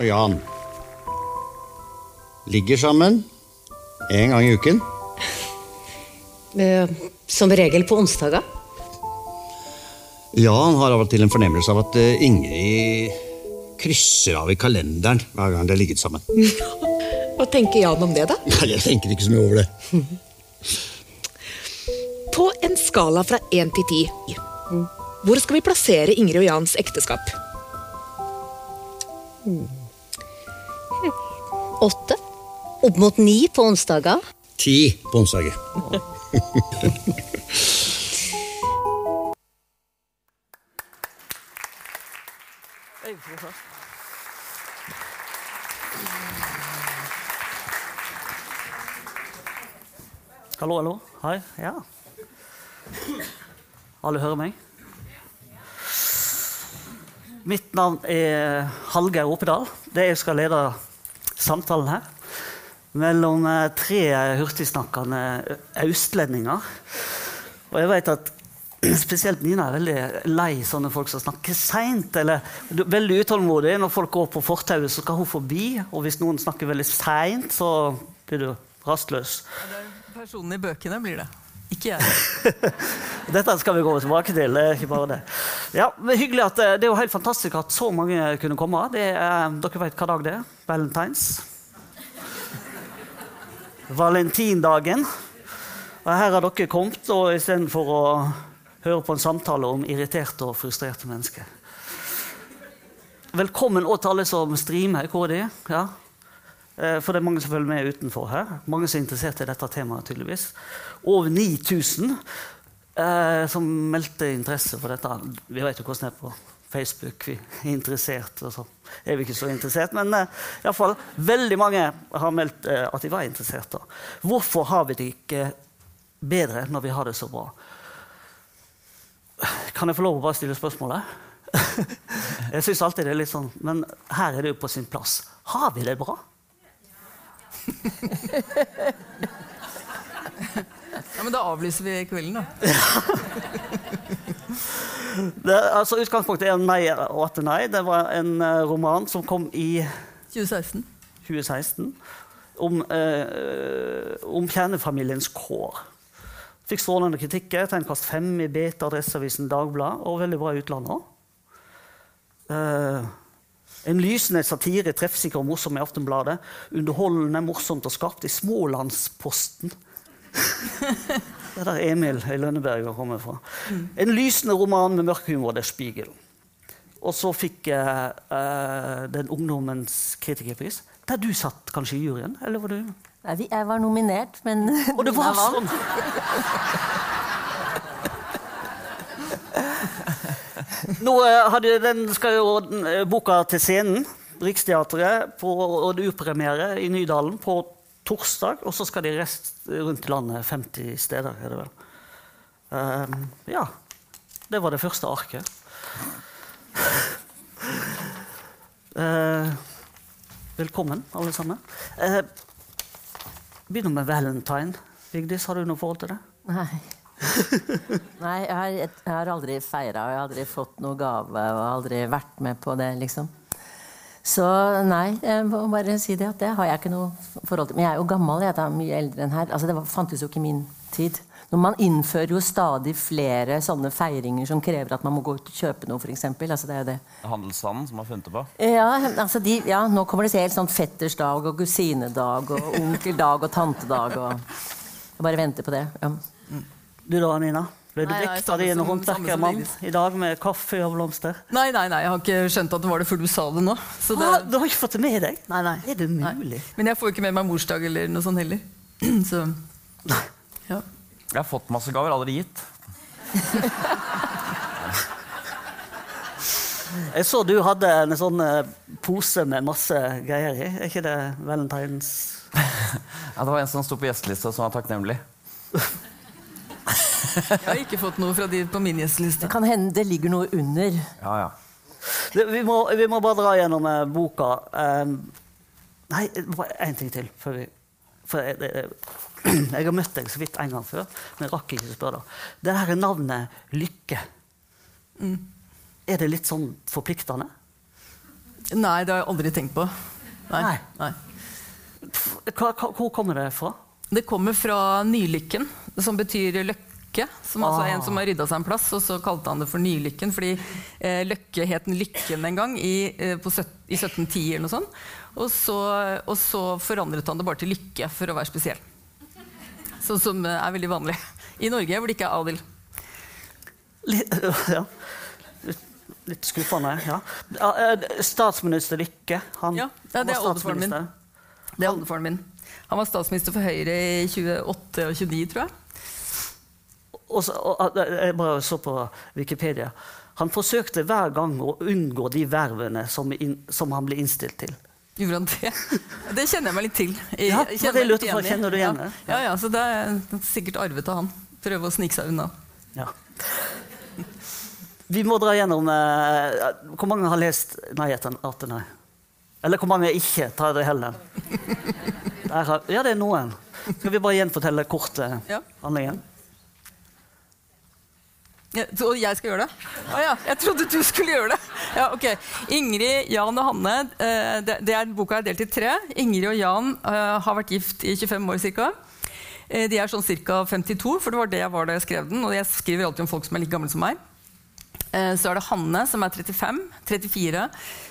og Jan ligger sammen en gang i uken. Som regel på onsdager. Jan har av og til en fornemmelse av at eh, Ingrid krysser av i kalenderen hver gang de har ligget sammen. Hva tenker Jan om det, da? Nei, Jeg tenker ikke så mye over det. På en skala fra 1 til 10, hvor skal vi plassere Ingrid og Jans ekteskap? Åtte. Opp mot ni på onsdager. Ti på onsdager. Hallo, hallo. Hei. Ja. Alle hører meg? Mitt navn er Hallgeir Opedal. Det jeg skal lede samtalen her mellom eh, tre hurtigsnakkende østlendinger. Og jeg vet at spesielt Nina er veldig lei sånne folk som snakker seint. Eller er veldig utålmodig. Når folk går på fortauet, så skal hun forbi. Og hvis noen snakker veldig seint, så blir du rastløs. Det er Personen i bøkene blir det. Ikke jeg. Dette skal vi gå tilbake til. det er ikke bare Det Ja, men hyggelig at eh, det er jo helt fantastisk at så mange kunne komme. Det er, dere vet hva dag det er? Valentines. Valentindagen. Og her har dere kommet og istedenfor å høre på en samtale om irriterte og frustrerte mennesker. Velkommen òg til alle som streamer. Er de? Ja. Eh, For det er mange som følger med utenfor her. Mange som er interessert i dette temaet. tydeligvis. Over 9000 eh, som meldte interesse for dette. Vi vet jo hvordan det er på Facebook. Vi er interessert, og så er vi ikke så interessert. Men uh, i alle fall, veldig mange har meldt uh, at de var interessert. Da. Hvorfor har vi det ikke bedre når vi har det så bra? Kan jeg få lov å bare stille spørsmålet? jeg syns alltid det er litt sånn, men her er det jo på sin plass. Har vi det bra? Ja, men Da avlyser vi kvelden, da. Det, altså, utgangspunktet er nei og atter nei. Det var en eh, roman som kom i 2016. 2016 om, eh, om kjernefamiliens kår. Fikk strålende kritikker. Tegnkast 5 i Beta, Adresseavisen, Dagbladet og veldig bra i utlandet òg. Eh, en lysende satire, treffsikker og morsom i Aftenbladet. Underholdende, morsomt og skarpt i Smålandsposten. Er der Emil i Lønneberg kommer fra. En lysende roman med mørk humor. Det er Spiegel. Og så fikk jeg eh, den ungdommens kritikerpris. Der du satt kanskje i juryen? Eller var du Nei, jeg var nominert, men Og det var sånn! Nå hadde den skal jo eh, boka til scenen, Riksteatret, på, og det urpremiere i Nydalen på torsdag. Og så skal de rest rundt i landet. 50 steder, er det vel. Um, ja. Det var det første arket. uh, velkommen, alle sammen. Uh, begynner med valentine. Vigdis, har du noe forhold til det? Nei. Nei, jeg har, jeg har aldri feira, og jeg har aldri fått noe gave, og aldri vært med på det, liksom. Så nei, jeg må bare si det at det har jeg ikke noe forhold til. Men jeg er jo gammel, jeg er mye eldre enn her. Altså, det var, fantes jo ikke i min tid. Når man innfører jo stadig flere sånne feiringer som krever at man må gå ut og kjøpe noe, f.eks. Altså, det er jo det. Handelsstanden som har funnet det på. Ja, altså de, ja, nå kommer det til helt sånn fettersdag og kusinedag og onkeldag og tantedag og Jeg bare venter på det. Ja. Du da, Nina? Ble du Nei, nei, vekt samme av din som- håndverkermann i dag med kaffe og blomster? Nei, nei, nei, jeg har ikke skjønt at det var det før du sa det nå. Så det, Ah, du har ikke fått det med deg? nei, nei. Er det Nei. Men jeg får jo ikke med meg morsdag eller noe sånt heller. Så ja. Jeg har fått masse gaver, aldri gitt. Jeg så du hadde en sånn eh, pose med masse greier i. Er ikke det valentines? Ja, det var en som sto på gjestelista som var takknemlig. Jeg har ikke fått noe fra de på min gjesteliste. Det kan hende det ligger noe under. Ja, ja. Det, vi, må, vi må bare dra gjennom eh, boka. Um, nei, bare én ting til. Før vi, for jeg, det, jeg har møtt deg så vidt en gang før, men jeg rakk ikke å spørre. Det her navnet Lykke. Er det litt sånn forpliktende? Nei, det har jeg aldri tenkt på. Nei. Nei. Nei. Hva, hva, hvor kommer det fra? Det kommer fra Nylykken, som betyr løkke. Som altså Ah. en som har rydda seg en plass, og så kalte han det for Nylykken. Fordi eh, Løkke het Lykken en gang, i, eh, på søt, i 1710 eller noe sånt. Og så, og så forandret han det bare til Lykke for å være spesiell. Sånn som eh, er veldig vanlig i Norge, hvor det ikke er adel. Litt, ja. litt, litt skuffende, ja. Eh, Statsminister Lykke. Han, Ja, ja, det er var statsminister. min. Det er oldefaren min. Han var statsminister for Høyre i 28 og 29, tror jeg. Og så, og, jeg bare så på Wikipedia. Han forsøkte hver gang å unngå de vervene som, in, som han ble innstilt til. Gjorde han det? Det kjenner jeg meg litt til. Jeg, Ja, jeg det lurte på. Kjenner du igjen ja. Ja, ja, så det er sikkert arvet av han. Prøve å snike seg unna. Ja. Vi må dra gjennom eh, Hvor mange har lest 'Nei etter 18 nei'? Eller hvor mange ikke tar det heller? Har, ja, det er noen. Skal vi bare gjenfortelle kort eh, Ja. handlingen? Ja, og jeg skal gjøre det? Å ja, jeg trodde du skulle gjøre det. Ja, ok. Ingrid, Jan og Hanne. eh, det, det er, boka er delt i tre. Ingrid og Jan eh, har vært gift i 25 år ca. de er sånn ca. 52, for det var det jeg var da jeg skrev den. Og jeg skriver alltid om folk som er like gamle som meg. Eh, Så er det Hanne, som er 35-34,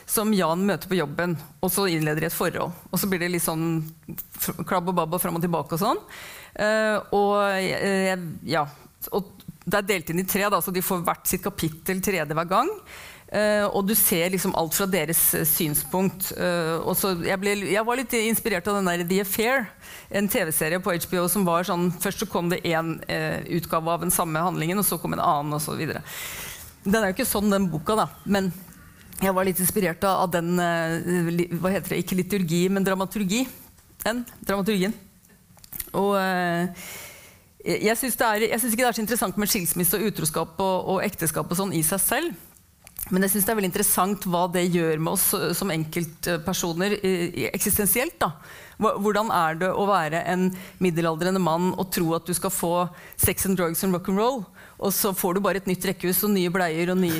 som Jan møter på jobben. Og så innleder de et forhold. Og så blir det litt sånn klabb og babb og fram og tilbake og sånn. Eh, og, eh, ja, og det er delt inn i tre, da, så de får hvert sitt kapittel tredje hver gang. Uh, og du ser liksom alt fra deres uh, synspunkt. Uh, jeg, ble, jeg var litt inspirert av den der The Affair, en TV-serie på HBO som var sånn Først så kom det én utgave av den samme handlingen, og så kom en annen, og så videre. Den er jo ikke sånn, den boka, da. Men jeg var litt inspirert av den eh, Hva heter det? Ikke liturgi, men dramaturgi. Den dramaturgien. Og eh, jeg syns ikke det er så interessant med skilsmisse og utroskap og, og ekteskap og sånn i seg selv. Men jeg synes det er veldig interessant hva det gjør med oss eh, som enkeltpersoner eksistensielt. da. Hvordan er det å være en middelaldrende mann og tro at du skal få sex and drugs and rock'n'roll, og så får du bare et nytt rekkehus og nye bleier og nye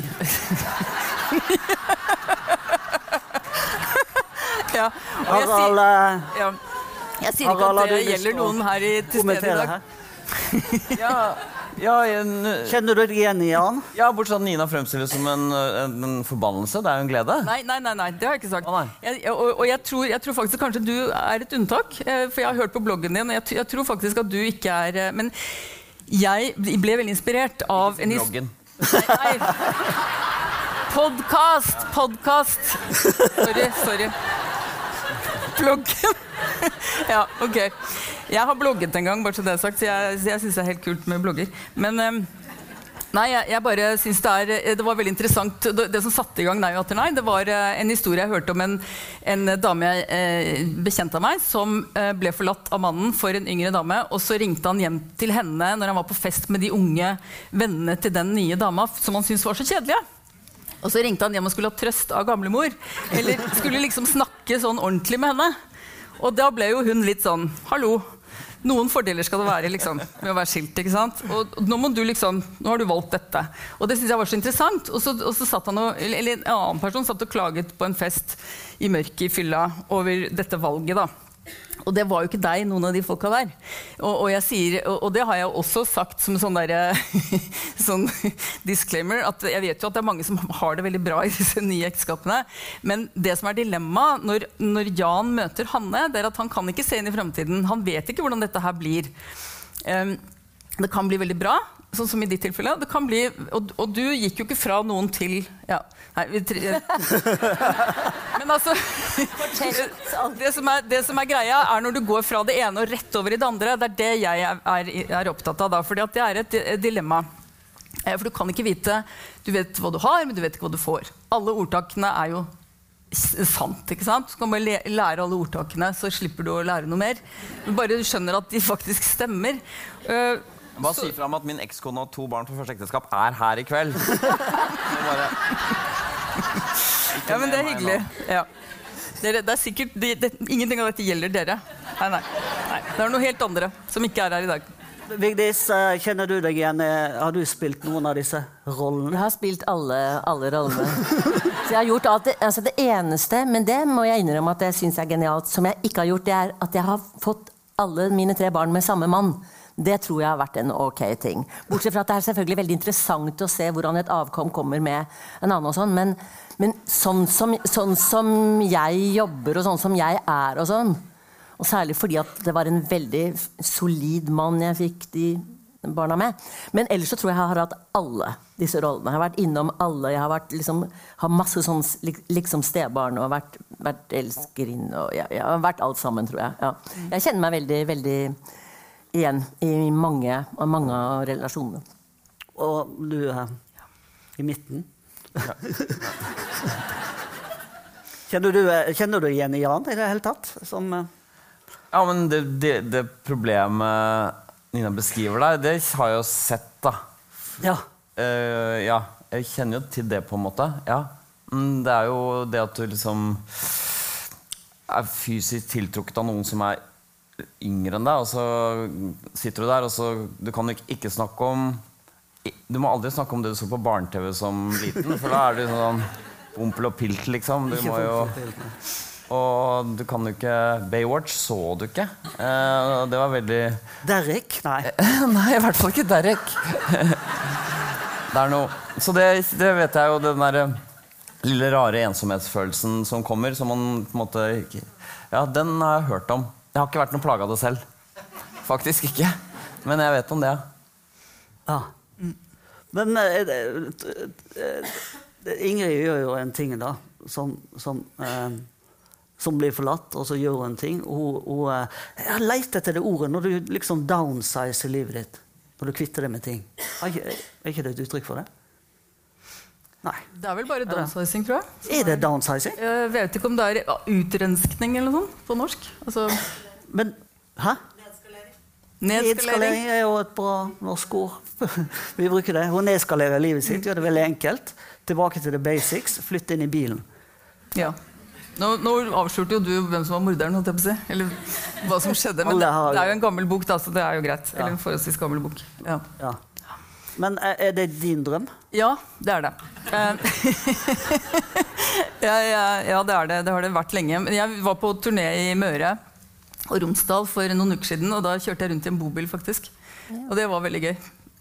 ja. og jeg sier- eh, ja. Jeg sier ikke at det gjelder noen her i, til stede i dag. Ja, ja, en, Kjenner du deg igjen i han? ja bortsett fra at Nina fremstilles som en, en, en forbannelse. Det er jo en glede. Nei, nei, nei, nei, det har jeg ikke sagt. Å. Jeg, og og jeg, tror, jeg tror faktisk kanskje du er et unntak. eh, For jeg har hørt på bloggen din, og jeg, jeg tror faktisk at du ikke er eh, Men jeg ble veldig inspirert av en Bloggen. Nei. Podkast! Podkast! Sorry, sorry. Bloggen. ja, ok. Jeg har blogget en gang, bare så det er sagt, så jeg, jeg syns det er helt kult med blogger. Men eh, Nei, jeg, jeg bare synes det, er, eh, det var veldig interessant. Det, det som satte i gang Nei atter nei, det var eh, en historie jeg hørte om en, en dame jeg eh, bekjent av meg, som eh, ble forlatt av mannen for en yngre dame. Og så ringte han hjem til henne når han var på fest med de unge vennene til den nye dama, som han syntes var så kjedelige. Og så ringte han hjem og skulle ha trøst av gamlemor. Eller skulle liksom snakke sånn ordentlig med henne. Og da ble jo hun litt sånn Hallo. Noen fordeler skal det være liksom, med å være skilt. ikke sant? Og nå må du liksom, nå har du valgt dette. Og det synes jeg var så interessant. Og så, og så satt han og, eller en annen person satt og klaget på en fest i mørket i fylla over dette valget. da. Og det var jo ikke deg, noen av de folka der. Og, og, sier, og, og det har jeg også sagt som sånn, der, sånn disclaimer, at jeg vet jo at det er mange som har det veldig bra i disse nye ekteskapene. Men det som er dilemmaet når, når Jan møter Hanne, det er at han kan ikke se inn i fremtiden. Han vet ikke hvordan dette her blir. Um, det kan bli veldig bra, sånn som i ditt tilfelle. Det kan bli, og, og du gikk jo ikke fra noen til ja, nei, vi, tre- Men altså det som, er, det som er greia, er når du går fra det ene og rett over i det andre. Det er det jeg er, er, opptatt av da, for det er et, dilemma. Eh, For du kan ikke vite Du vet hva du har, men du vet ikke hva du får. Alle ordtakene er jo sant. ikke sant? Så kan du bare lære alle ordtakene, så slipper du å lære noe mer. Du bare skjønner at de faktisk stemmer. Eh, Bare si fra om at min ekskone og to barn fra første ekteskap er her i kveld. Bare, Ja, men det er hyggelig. Ja. Dere, det er sikkert, det, det, ingenting av dette gjelder dere. Nei, nei, nei. Det er noe helt andre som ikke er her i dag. Vigdis, eh, kjenner du deg igjen? eh, Har du spilt noen av disse rollene? Jeg har spilt alle, alle rollene. Så jeg har gjort alt det, altså det eneste, men det må jeg innrømme at jeg syns er genialt, som jeg ikke har gjort, det er at jeg har fått alle mine tre barn med samme mann. Det tror jeg har vært en ok ting. Bortsett fra at det er selvfølgelig veldig interessant å se hvordan et avkom kommer med en annen og sånn, men, men sånn, som, sånn som jeg jobber og sånn som jeg er og sånn, og særlig fordi at det var en veldig solid mann jeg fikk de barna med. Men ellers så tror jeg jeg har hatt alle disse rollene. Jeg har vært innom alle. Jeg har, vært, liksom, har masse sånn liksom stebarn og vært, vært elskerinne jeg, jeg har vært alt sammen, tror jeg. Ja. Jeg kjenner meg veldig, veldig igjen i mange, mange av relasjonene. Og du er i midten. kjenner, du, kjenner du igjen Jan i det hele tatt? Som, uh... Ja, men det, det, det problemet Nina beskriver der, det har jeg jo sett, da. ja. Uh, ja, jeg kjenner jo til det, på en måte. Ja. Mm, det er jo det at du liksom er fysisk tiltrukket av noen som er yngre enn deg, og så sitter du der, og så Du kan ikke, ikke snakke om Du må aldri snakke om det du så på barne-TV som liten, for da er du sånn Pompel og pilt, liksom. Du må jo. Og du kan jo ikke Baywatch så du ikke. Eh, det var veldig Derek? Nei. Nei, i hvert fall ikke Derek. det er noe Så det, det vet jeg jo, den der lille rare ensomhetsfølelsen som kommer, som man på en måte ikke Ja, den har jeg hørt om. Jeg har ikke vært noe plaga av det selv. Faktisk ikke. Men jeg vet om det. Ja. Men eh, det- eh, Ingrid gjør jo en ting da, som, som, eh, som blir forlatt, og så gjør hun en ting. Hun, hun, eh, jeg har lett etter det ordet når du liksom downsizer livet ditt. Når du kvitter deg med ting. Er ikke, er ikke det et uttrykk for det? Nei. Det er vel bare downsizing, tror jeg. Er det downsizing? Jeg vet ikke om det er utrenskning eller noe sånt på norsk. Altså Men Hæ? nedskalering. Nedskalering er jo et bra norsk ord. Vi bruker det. Hun nedskalerer livet sitt, gjør det veldig enkelt. Tilbake til the basics. Flytt inn i bilen. Ja. Nå, nå avslørte jo du hvem som var morderen, holdt jeg på å si. Eller hva som skjedde. Men det, det er jo en gammel bok, da, så det er jo greit. Eller en forholdsvis gammel bok. Ja. Ja. Men er er det din drøm? Ja, det er det. Eh, ja, ja, ja, det er det. Det har det vært lenge. Jeg var på turné i Møre og Romsdal for noen uker siden, og da kjørte jeg rundt i en bobil, faktisk. Og det var veldig gøy.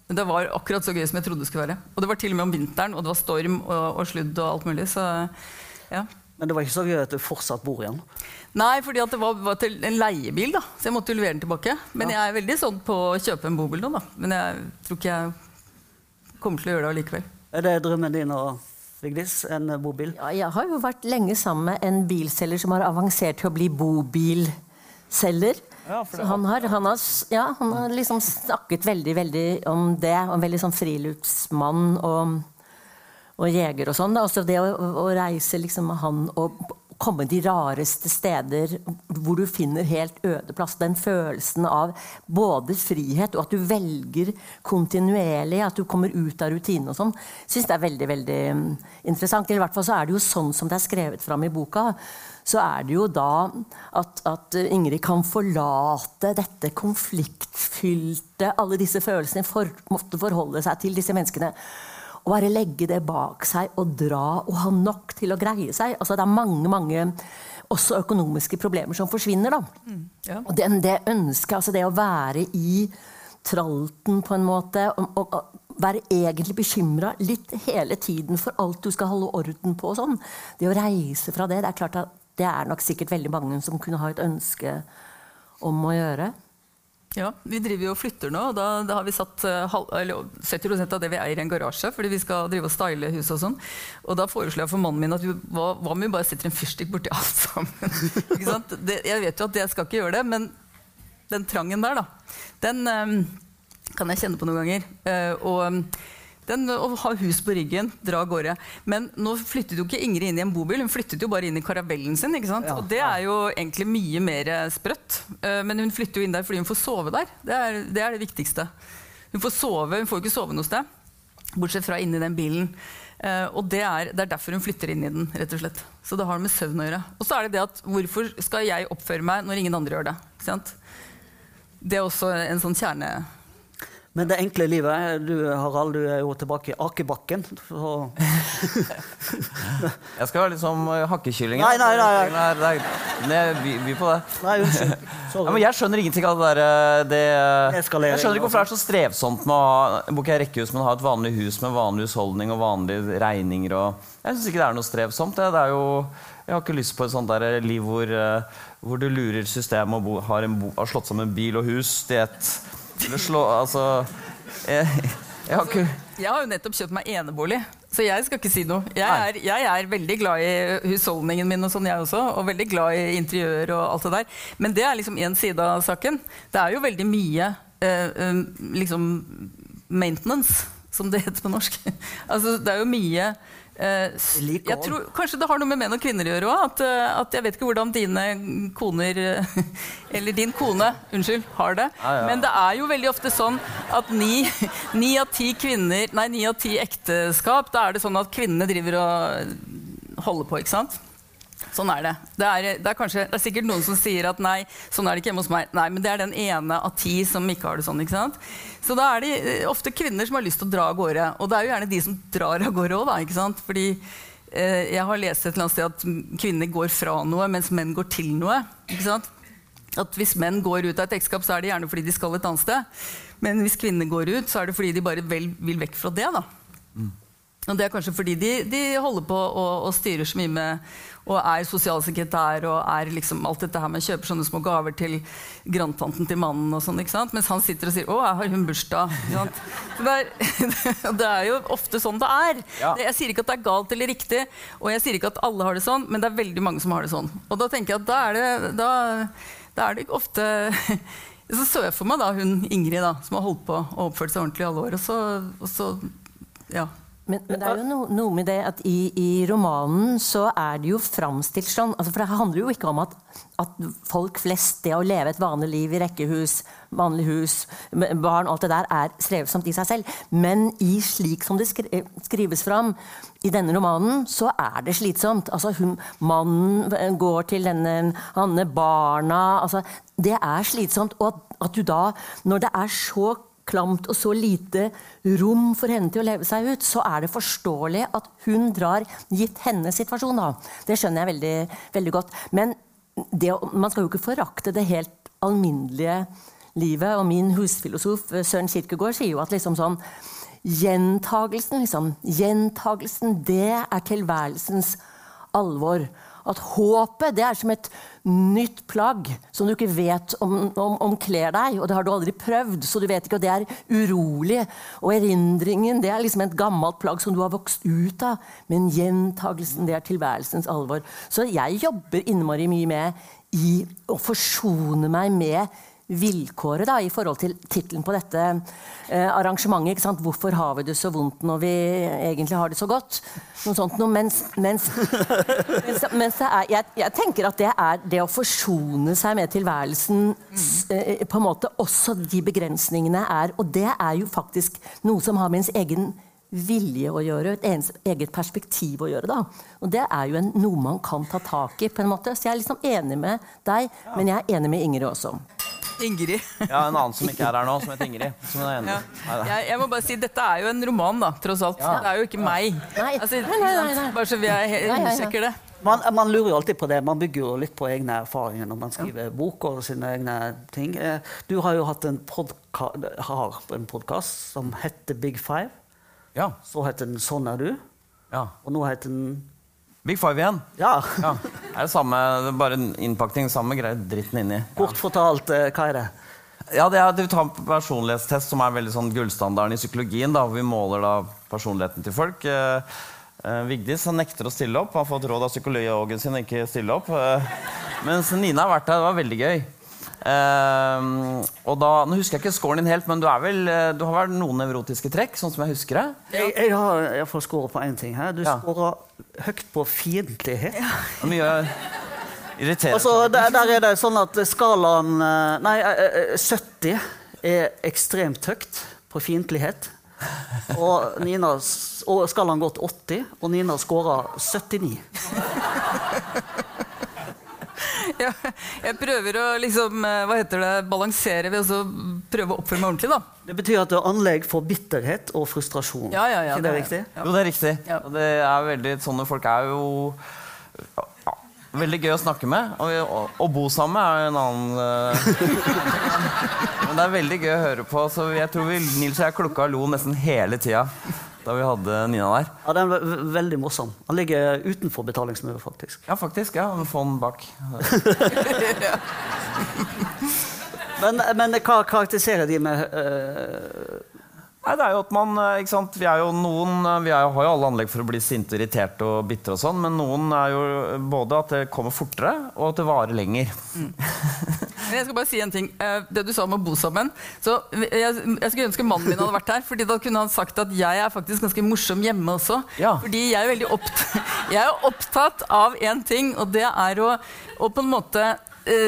Det var akkurat så gøy som jeg trodde det skulle være. Og det var til og med om vinteren, og det var storm og, og sludd og alt mulig. Så ja. Men det var ikke så gøy at du fortsatt bor igjen. Nei, fordi det var, var til en leiebil, da. Så jeg måtte jo levere den tilbake. Men jeg er veldig sånn på å kjøpe en bobil nå, da. Men jeg tror ikke jeg kommer til å gjøre det allikevel. Er det drømmen din og Vigdis? En eh, bobil? Ja, jeg har jo vært lenge sammen med en bilselger som har avansert til å bli bobilselger. Ja, han har, han, har, ja, han har liksom snakket veldig veldig om det. En veldig sånn friluftsmann og, og jeger og sånn. Også det å, å reise liksom med han og komme de rareste steder hvor du finner helt øde plass. Den følelsen av både frihet og at du velger kontinuerlig, at du kommer ut av rutinen og sånn, syns det er veldig veldig mm, interessant. I hvert fall så er det jo sånn som det er skrevet fram i boka. Så er det jo da at, at Ingrid kan forlate dette konfliktfylte, alle disse følelsene, for, måtte forholde seg til disse menneskene. Og bare legge det bak seg og dra og ha nok til å greie seg. Altså Det er mange mange også økonomiske problemer som forsvinner. da. ja. Og den, det ønsket, altså det å være i tralten på en måte, og, og, og være egentlig bekymra litt hele tiden for alt du skal holde orden på. og sånn. Det å reise fra det, det er klart at det er nok sikkert veldig mange som kunne ha et ønske om å gjøre. Ja, Vi driver jo og flytter nå, og da, da har vi satt eh, halv, eller 70 av det vi eier i en garasje. fordi vi skal drive og style huset og sånn. Og da foreslår jeg for mannen min at vi, hva, hva om vi bare setter en fyrstikk borti alt sammen? ikke? Det, jeg vet jo at jeg skal ikke gjøre det, men den trangen der, da, den um, kan jeg kjenne på noen ganger. Uh, og den å ha hus på ryggen, dra av gårde. Men nå flyttet jo ikke Ingrid inn i en bobil, hun flyttet jo bare inn i karavellen sin. ikke sant? Ja, og det er jo egentlig mye mer sprøtt. Eh, Men hun flytter jo inn der fordi hun får sove der. Det er det, er det viktigste. Hun får sove, hun får jo ikke sove noe sted. Bortsett fra inni den bilen. Uh, og det er, det er derfor hun flytter inn i den. rett og slett. Så det har med søvn å gjøre. Og så er det det at hvorfor skal jeg oppføre meg når ingen andre gjør det? Sant? Det er også en sånn kjerne... Men det enkle livet Du Harald, du er jo tilbake i akebakken. Så Jeg skal være litt som hakkekyllingen. Nei, nei, nei, nei. nei. nei, nei by, by på det. Nei, unnskyld. Ja, men jeg skjønner ingenting av det der det, Jeg skjønner ikke hvorfor det er så strevsomt med å ha Bor ikke rekkehus, men ha et vanlig hus med vanlig husholdning og vanlige regninger og Jeg syns ikke det er noe strevsomt. Det, det er jo Jeg har ikke lyst på et sånt der liv hvor, eh, hvor du lurer systemet og har, har slått sammen bil og hus til et Eller slå Altså jeg, jeg har ikke Jeg har jo nettopp kjøpt meg enebolig, så jeg skal ikke si noe. Jeg er, jeg er veldig glad i husholdningen min, og sånn jeg også, og veldig glad i interiør og alt det der. Men det er liksom én side av saken. Det er jo veldig mye eh, eh, liksom maintenance, som det heter på norsk. altså, det er jo mye. Jeg tror, Kanskje det har noe med menn og kvinner å gjøre òg. At, eh, at jeg vet ikke hvordan dine koner eh, Eller din kone, unnskyld, har det. Ah, ja. Men det er jo veldig ofte sånn at ni, ni av ti kvinner Nei, ni av ti ekteskap, da er det sånn at kvinnene driver og holder på, ikke sant? Sånn er det. Det er, det, er kanskje, det er sikkert noen som sier at nei, sånn er det ikke hjemme hos meg. Nei, men det er den ene av ti som ikke har det sånn. ikke sant? Så da er det eh, ofte kvinner som har lyst til å dra av gårde. Og det er jo gjerne de som drar av gårde òg, da. ikke sant? Fordi eh, jeg har lest et eller annet sted at kvinner går fra noe, mens menn går til noe. ikke sant? At hvis menn går ut av et ekteskap, så er det gjerne fordi de skal et annet sted. Men hvis kvinner går ut, så er det fordi de bare vel, vil vekk fra det. da. Og det er kanskje fordi de, de holder på og, og styrer så mye med og er sosialsekretær og er liksom alt dette her med kjøper sånne små gaver til grandtanten til mannen. og sånn, ikke sant? Mens han sitter og sier 'Å, jeg har hun bursdag'. Ikke sant? Det, er, det er jo ofte sånn det er. Ja. Jeg sier ikke at det er galt eller riktig, og jeg sier ikke at alle har det sånn, men det er veldig mange som har det sånn. Og da tenker jeg at da er det, da, da er det ofte Så så jeg for meg da hun Ingrid, da, som har holdt på og oppført seg ordentlig i alle år. Og så, og så ja. Men, men det er jo no, noe med det at i, i romanen så er det jo framstilt sånn altså For det handler jo ikke om at, at folk flest, det å leve et vanlig liv i rekkehus, vanlig hus, barn, alt det der, er strevsomt i seg selv. Men i slik som det skri, skrives fram i denne romanen, så er det slitsomt. Altså hun, Mannen går til denne Hanne, barna altså, Det er slitsomt. Og at, at du da, når det er så klamt og så lite rom for henne til å leve seg ut, så er det forståelig at hun drar, gitt hennes situasjon. da. Det skjønner jeg veldig, veldig godt. Men det, man skal jo ikke forakte det helt alminnelige livet. Og min husfilosof eh, Søren Kirkegård sier jo at liksom sånn Gjentagelsen, liksom. Gjentagelsen, det er tilværelsens alvor. At håpet det er som et nytt plagg som du ikke vet om, om, om kler deg. Og det har du aldri prøvd, så du vet ikke. Og det er urolig. Og erindringen det er liksom et gammelt plagg som du har vokst ut av. Men gjentagelsen det er tilværelsens alvor. Så jeg jobber innmari mye med i å forsone meg med vilkåret da, i forhold til tittelen på dette eh, arrangementet. 'Hvorfor har vi det så vondt når vi egentlig har det så godt?' Noe sånt noe. Mens, mens, mens, mens er, jeg, jeg tenker at det er det å forsone seg med tilværelsen eh, på en måte Også de begrensningene er Og det er jo faktisk noe som har med ens egen vilje å gjøre, et ens eget perspektiv å gjøre. da. Og det er jo en, noe man kan ta tak i. på en måte. Så jeg er liksom enig med deg, men jeg er enig med Ingrid også. Ingrid. Ja, en annen som ikke er her nå, som heter Ingrid. Som er enig. Ja. Jeg, jeg må bare si, Dette er jo en roman, da, tross alt. Ja. Det er jo ikke meg. Nei. Altså, Nei, nei, nei, nei. Bare så vi er understreker det. Man, man lurer jo alltid på det. Man bygger jo litt på egne erfaringer når man skriver bok og sine egne ting. Eh, Du har jo hatt en podkast som heter Big Five. Ja. Så heter den Sånn er du. ja. Og nå heter den Big Five igjen. Ja, Ja. Er det samme, bare innpakning, samme greie, dritten inni. kort fortalt, hva er det? Ja, det er, Du tar personlighetstest, som er veldig sånn gullstandarden i psykologien. da, Vi måler da personligheten til folk. Eh, eh, Vigdis han nekter å stille opp. Han har fått råd av psykologen sin å ikke stille opp. Eh, mens Nina har vært der. Det var veldig gøy. Eh, og da, Nå husker jeg ikke scoren din helt, men du, er vel, eh, du har vel noen nevrotiske trekk? sånn som jeg husker det? Jeg, jeg har iallfall skåret på én ting her. Du Ja. scorer høyt på fiendtlighet. Ja. mye irriterende. Altså, der, der er det sånn at skalaen eh, Nei, eh, eh, 70 er ekstremt høyt på fiendtlighet. Og, Nina, og skalaen går til 80, og Nina scorer 79. Ja, jeg prøver å liksom, eh, hva heter det, balansere ved å prøve å oppføre meg ordentlig. da. Det betyr at du har anlegg for bitterhet og frustrasjon. Ja, ja, ja, ikke det, det er- riktig? Ja. Jo, det er riktig. Ja. Og det er veldig, sånne folk er jo veldig gøy å snakke med. Og bo sammen med er en annen uh... Men det er veldig gøy å høre på. Så jeg tror vi, Nils og jeg klukka og lo nesten hele tida da vi hadde Nina der. Ja, Den er ve- ve- veldig morsom. Han ligger utenfor betalingsmuren, faktisk. Ja, faktisk. ja, Få den bak. Men, men hva karakteriserer de med eh, Nei, det er jo at man, eh, ikke sant? Vi er jo noen, eh, vi er, jo- har jo alle anlegg for å bli sinte, irriterte og bitre, og sånn, men noen er jo både at det kommer fortere, og at det varer lenger. Mm. jeg skal bare si en ting. Eh, Det du sa om å bo sammen så jeg, jeg skulle ønske mannen min hadde vært her. Fordi da kunne han sagt at jeg er faktisk ganske morsom hjemme også. Ja. Fordi jeg er veldig opptatt, jeg er opptatt av én ting, og det er å, å på en måte eh,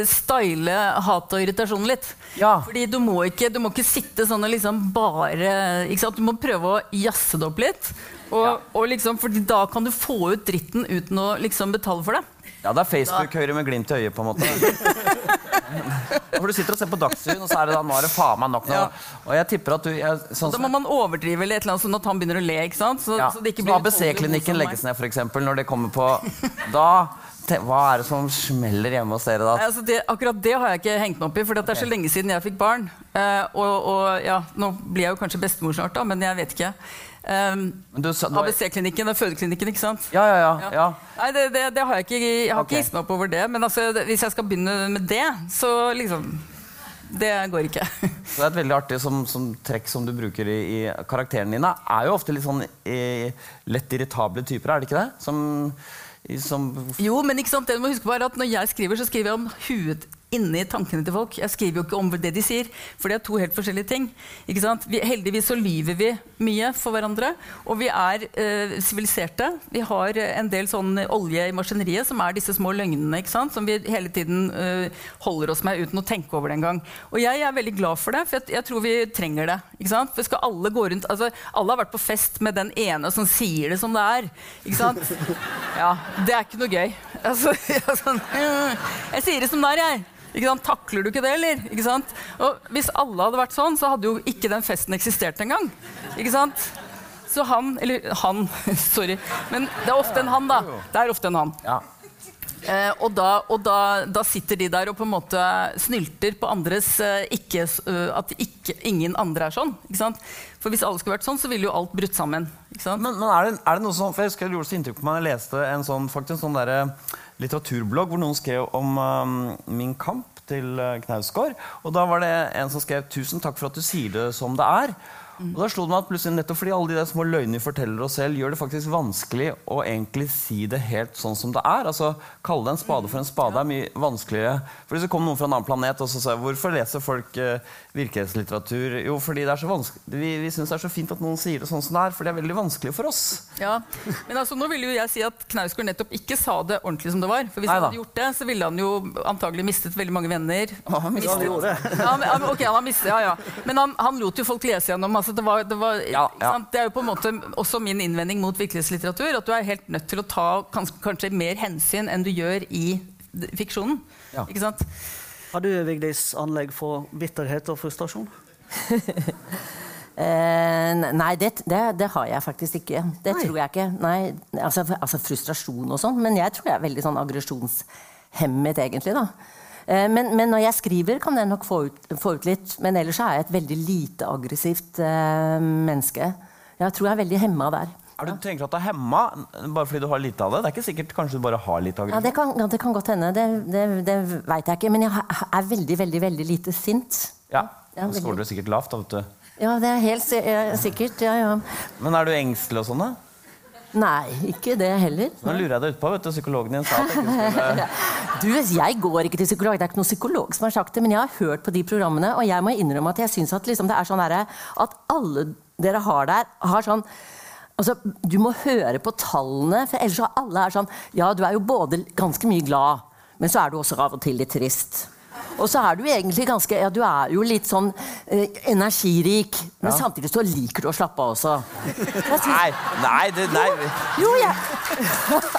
style hat og irritasjon litt. Ja. Fordi du må, ikke, du må ikke sitte sånn og liksom bare ikke sant? Du må prøve å jazze det opp litt. Og, og liksom, fordi da kan du få ut dritten uten å liksom betale for det. Ja, det er Facebook-Høyre med glimt i øyet, på en måte. For du sitter og ser på Dagsrevyen, og så er det da nå er det faen meg nok. Nå. Ja. Og jeg tipper at du jeg, sånn Da må man overdrive eller et eller annet sånn at han begynner å le. ikke sant? Så, ja, så det ikke så blir ABC-klinikken legges ned, f.eks. Når det kommer på Da Hva er det som smeller hjemme hos dere da? Altså det, akkurat det har jeg ikke hengt meg opp i, for det er så lenge siden jeg fikk barn. Uh, og, og ja, Nå blir jeg jo kanskje bestemor snart, da, men jeg vet ikke. Um, du har- ABC-klinikken og fødeklinikken, ikke sant? Ja, ja, ja. ja. Nei, det, det, det har jeg ikke Jeg har okay. ikke hisset meg opp over det. Men altså, hvis jeg skal begynne med det, så liksom Det går ikke. Så det er et veldig artig som, som trekk som du bruker i, i karakterene dine. Er jo ofte litt sånn i, lett irritable typer, er det ikke det? Som, som Jo, men ikke sant, det du må huske på er at når jeg skriver, så skriver jeg om huet inni tankene til folk. Jeg skriver jo ikke om det de sier, for det er to helt forskjellige ting. Vi, heldigvis så lyver vi mye for hverandre, og vi er eh, siviliserte. vi har eh, en del sånn olje i maskineriet, som er disse små løgnene, som vi hele tiden eh, holder oss med uten å tenke over det engang. Og jeg er veldig glad for det, for jeg, jeg tror vi trenger det. For skal alle gå rundt, altså, alle har vært på fest med den ene som sier det som det er. Ja, det er ikke noe gøy. Altså, jeg, sånn, «Øh, jeg sier det som det er, jeg. Takler du ikke det, eller? Ikke sant? Og hvis alle hadde vært sånn, så hadde jo ikke den festen eksistert engang. Ikke sant? Så han Eller han, sorry. Men det er ofte en han, da. Det er ofte en han. Ja. Eh, og da, og da, da sitter de der og på en måte snylter på andres eh, ikke, eh, At ikke, ingen andre er sånn. For hvis alle skulle vært sånn, så ville jo alt brutt sammen. Men, men er, det, er det noe sånn, for jeg husker det gjorde så inntrykk på meg jeg leste en sånn, faktisk sånn der, litteraturblogg hvor noen skrev om um, Min kamp til uh, Knausgård. Og da var det en som skrev 'Tusen takk for at du sier det som det er'. Og da slo det meg at plutselig nettopp fordi alle de der små løgnene vi forteller oss selv, gjør det faktisk vanskelig å egentlig si det helt sånn som det er. Altså, Kalle det en spade for en spade er mye vanskeligere. For Hvis det kom noen fra en annen planet og så sa jeg, hvorfor leser folk uh, virkelighetslitteratur, jo fordi det er så vanskelig vi, vi syns det er så fint at noen sier det sånn som det er, for det er veldig vanskelig for oss. Ja, men altså, nå vil jo jeg si at Knausgård nettopp ikke sa det ordentlig som det var. For hvis Neida. han hadde gjort det, så ville han jo antagelig mistet veldig mange venner. Ja, han mistet-. Ja, men, ja, men- ok, han har mistet, ja, ja. Men han, han lot jo folk lese gjennom. Altså, det, var, det, var, Ja, ja. sant? det er jo på en måte også min innvending mot virkelighetslitteratur. At du er helt nødt til å ta kanskje, kanskje mer hensyn enn du gjør i fiksjonen. Ja. Ikke sant? Har du Vigdis, anlegg for bitterhet og frustrasjon? Eh, nei, det, det, det har jeg faktisk ikke. Det tror jeg ikke. Nei, altså, altså frustrasjon og sånn. Men jeg tror jeg er veldig sånn aggresjonshemmet, egentlig. da. Eh, men, men når jeg skriver, kan jeg nok få ut, få ut litt. Men ellers er jeg et veldig lite aggressivt eh, menneske. Jeg tror jeg er veldig hemma der. Er du tenker at det er hemma bare fordi du har lite av det? Det er ikke sikkert kanskje du bare har litt Ja. Det kan, ja, det kan godt hende. Det, det, det veit jeg ikke. Men jeg er veldig, veldig, veldig lite sint. Ja, Ja, Da scorer du sikkert lavt. da, vet du. Ja, det er helt sikkert. Ja, ja. Men er du engstelig og sånn, da? Nei, ikke det heller. Nå lurer jeg deg utpå. vet du, Psykologen din sa at jeg ikke skulle Du, Jeg går ikke til psykolog, det er ikke noen psykolog som har sagt det, men jeg har hørt på de programmene, og jeg må innrømme at jeg syns at liksom det er sånn herre At alle dere har der, har sånn Altså, Du må høre på tallene, for ellers så alle er sånn Ja, du er jo både ganske mye glad, men så er du også av og til litt trist. Og så er du egentlig ganske Ja, du er jo litt sånn eh, energirik, men samtidig så liker du å slappe av også. Synes- Nei, nei, det, nei. Jo, jeg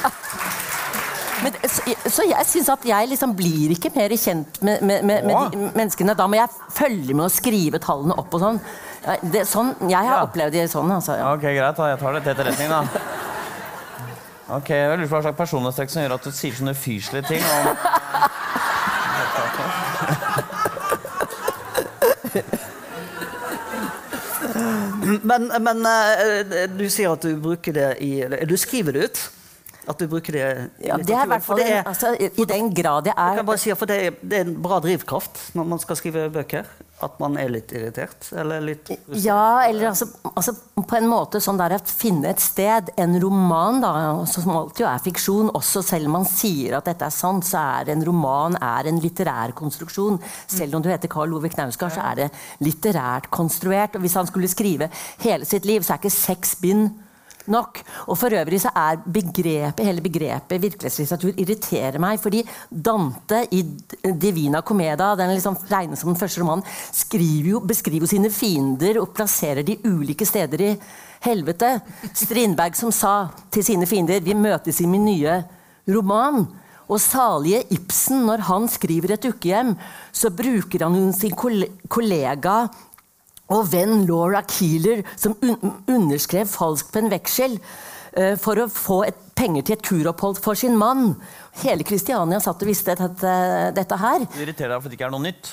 Men, så, så jeg syns at jeg liksom blir ikke mer kjent med, med, med, med de menneskene. Da må jeg følge med å skrive tallene opp og sånn. Det, sånn jeg har Ja. opplevd det sånn. Altså, ja. Ok, greit. da. Jeg tar det til etterretning, da. Ok, jeg lurer på Hva slags personlighetstrekk som gjør at du sier sånne ufyselige ting? om... Men, men eh, du sier at du bruker det i Du skriver det ut? At du bruker det Ja, det er i hvert fall det er- altså, i, den grad jeg Jeg er kan bare si, for det er, det er en bra drivkraft når man skal skrive bøker. At man er litt irritert. Eller litt Ja, eller altså, altså på en måte sånn der å finne et sted, en roman, da, som alltid jo er fiksjon, også selv om man sier at dette er sant, så er en roman er en litterær konstruksjon. Selv om du heter Karl Ove Knausgard, så er det litterært konstruert. Og hvis han skulle skrive hele sitt liv, så er ikke seks bind nok. Og for øvrig så er begrepet, hele begrepet virkelighetslitteratur irriterer meg, fordi Dante i Divina Comeda, den liksom regnes som den første romanen, jo, beskriver jo sine fiender og plasserer de ulike steder i helvete. Strindberg som sa til sine fiender vi møtes i min nye roman. Og salige Ibsen, når han skriver et ukehjem, så bruker han sin kollega og venn Laura Keeler, som un underskrev falskt på en veksel uh, for å få et, penger til et turopphold for sin mann. Hele Kristiania satt og visste dette, dette her. Du irriterer deg fordi det ikke er noe nytt?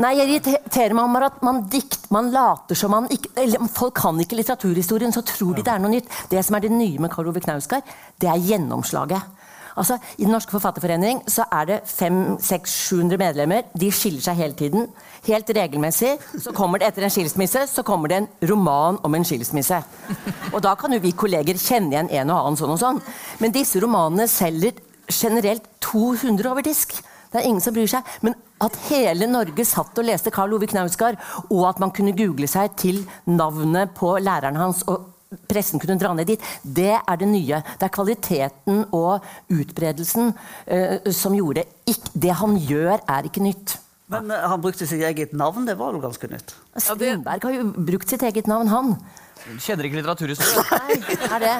Nei, jeg irriterer meg over at man dikt, man later som man ikke eller Folk kan ikke litteraturhistorien, så tror de det er noe nytt. Det som er det nye med Karl Ove Knausgard, det er gjennomslaget. Altså, I Den norske forfatterforening så er det 500-700 medlemmer. De skiller seg hele tiden. Helt regelmessig. Så kommer det etter en skilsmisse så kommer det en roman om en skilsmisse. Og da kan jo vi kolleger kjenne igjen en og annen sånn og sånn. Men disse romanene selger generelt 200 over disk. Det er ingen som bryr seg. Men at hele Norge satt og leste Karl Ove Knausgard, og at man kunne google seg til navnet på læreren hans og pressen kunne dra ned dit, det er det nye. Det er kvaliteten og utbredelsen uh, som gjorde ikke, Det han gjør, er ikke nytt. Men uh, han brukte sitt eget navn. Det var jo ganske nytt. Strindberg har jo brukt sitt eget navn, han. Kjenner ikke litteraturhistorie? Nei, er det.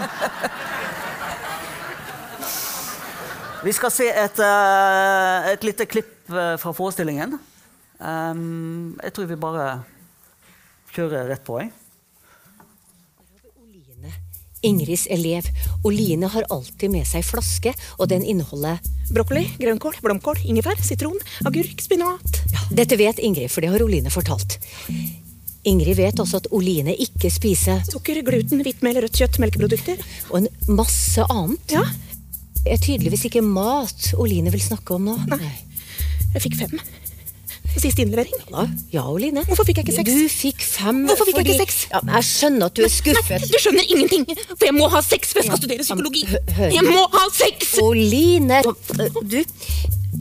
Vi skal se et, uh, et lite klipp fra forestillingen. Um, jeg tror vi bare kjører rett på. Jeg. Ingrids elev. Og Line har alltid med seg flaske, og den inneholder Brokkoli, grønnkål, blomkål, ingefær, sitron, agurk, spinat. Dette vet Ingrid, for det har Oline fortalt. Ingrid vet også at Oline ikke spiser Sukker, gluten, hvittmel, rødt kjøtt, melkeprodukter. og en masse annet. Ja, Det er tydeligvis ikke mat Oline vil snakke om nå. Nei. jeg fikk fem. Siste innlevering. Ja, ja, Line Hvorfor fikk jeg ikke seks? Du fikk fem. Hvorfor fikk jeg ikke fordi- seks? Ja, men jeg skjønner at du er skuffet. Nei, du skjønner ingenting! For jeg må ha seks, for jeg skal Ja, studere psykologi. hø- Jeg må ha seks! Line